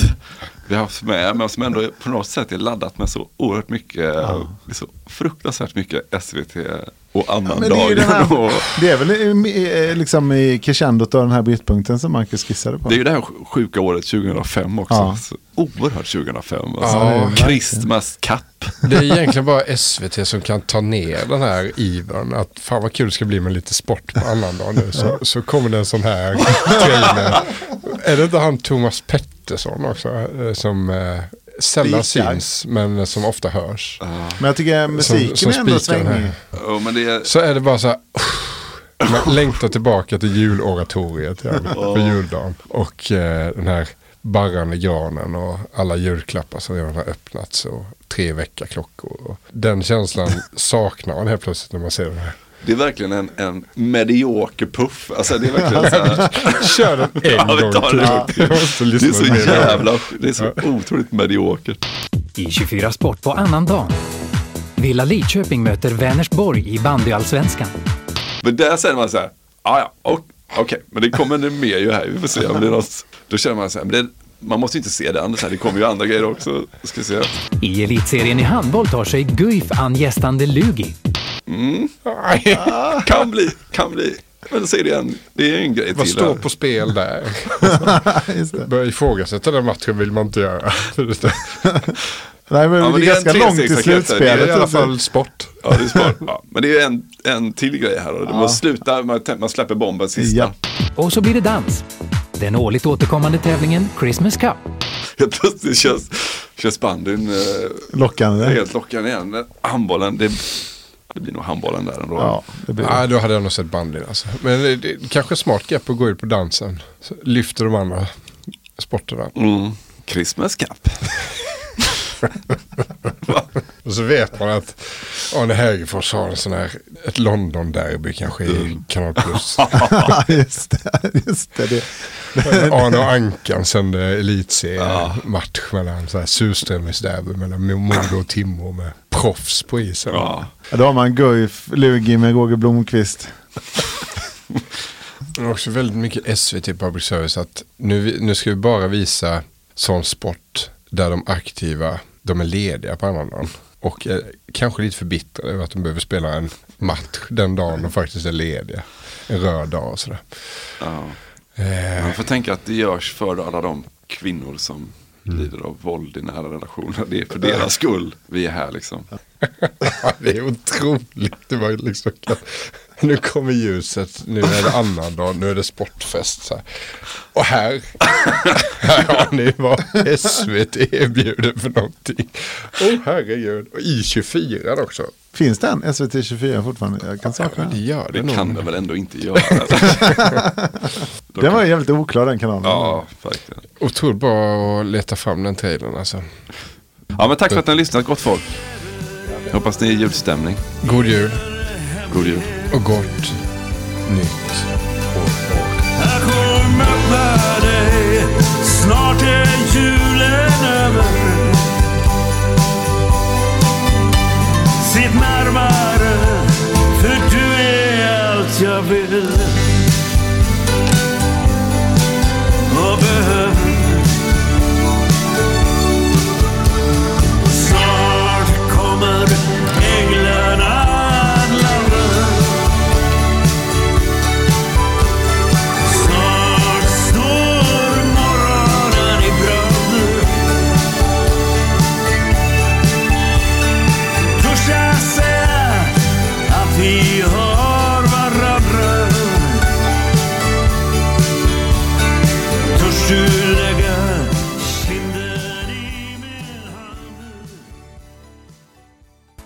vi har haft med. Men som ändå på något sätt är laddat med så oerhört mycket, är så fruktansvärt mycket SVT och annan Men det, Och det är väl liksom i crescendot av den här brytpunkten som Marcus skissade på. det är ju det här sjuka året 2005 också. Ja. Så oerhört 2005. Alltså. Ja, Christmas Cup. Det är egentligen bara SVT som kan ta ner den här ivern. Att fan vad kul det ska bli med lite sport på annandag nu. Så, så kommer det en sån här trailer. Är det inte han Thomas Pettersson också? eh, Som eh, sällan Spikar. syns men som ofta hörs. Men jag tycker musiken är ändå spikar den svängig. här. Ja, men det är... Så är det bara så här. Man längtar tillbaka till juloratoriet ja, på juldagen. Och eh, den här barran i granen och alla julklappar som redan har öppnats och tre väckarklockor. Och Den känslan saknar man helt plötsligt när man ser den här. Det är verkligen en, en medioker puff. Alltså det är verkligen så här. Kör den en Ja, vi gång tar till. måste Det är så jävla, det är så otroligt mediokert. I 24 Sport på annandagen. Villa Lidköping möter Vänersborg i bandyallsvenskan. Men där säger man så här, "Ah, ja, ja, okej, men det kommer det mer ju här, vi får se om det är något. Då känner man så här, men det, man måste inte se här, det kommer ju andra grejer också. Ska se. I elitserien i handboll tar sig Guif an gästande Lugi. Mm. Kan bli, kan bli. Men säg det igen, det är en grej Vad till. står här. på spel där? Börja ifrågasätta den matchen vill man inte göra. Nej, men Ja, men det är ganska en långt till slutspelet. Det är i alla fall sport. Ja, det är smart. Ja, men det är en, en till grej här. Och man, slutar, man, man släpper bomben sista. Ja. Och så blir det dans. Den årligt återkommande tävlingen Christmas Cup. Helt plötsligt känns, känns bandyn eh, Lockande. helt lockande igen. Handbollen, det, det blir nog handbollen där ändå. Ja, det blir Nej, då hade jag nog sett bandyn alltså. Men det, det kanske är smart grepp att gå ut på dansen. Så lyfter de andra sporterna. Mm. Christmas Cup. Och så vet man att Arne Hägerfors har en sån här, ett London-derby kanske i Kanal Plus. just det. Just det, det. Arne och Ankan sände elitseriematch mellan så här surströmmingsderby mellan Modo och Timrå med proffs på isen. Ja. Ja, Då har man Guif, Lugi med Roger Blomqvist. Det är också väldigt mycket SVT Public Service att nu, nu ska vi bara visa sån sport där de aktiva, de är lediga på annandagen. Och kanske lite förbittrade över att de behöver spela en match den dagen de faktiskt är lediga. En röd dag och sådär. Ja. Eh, Man får tänka att det görs för alla de kvinnor som lider av våld i nära relationer. Det är för deras skull vi är här liksom. Det är otroligt. Det var liksom, nu kommer ljuset, nu är det annandag, nu är det sportfest. Så här. Och här, här har ni vad SVT erbjuder för någonting. Åh oh, herregud. Och i 24 också. Finns den? SVT 24 fortfarande? Jag kan sakna Det den. gör det, Det nog. kan det väl ändå inte göra. Den var ju jävligt oklar den kanalen. Ja, verkligen. Otroligt bra att leta fram den trailern alltså. Ja, men tack för att ni har lyssnat gott folk. Hoppas ni är i julstämning. God jul God jul och gott nytt år. Jag kommer möta dig. Snart är julen över. Sitt närmare För du är allt jag vill.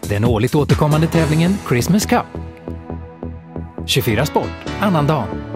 Den årligt återkommande tävlingen Christmas Cup. 24 Sport, annandagen.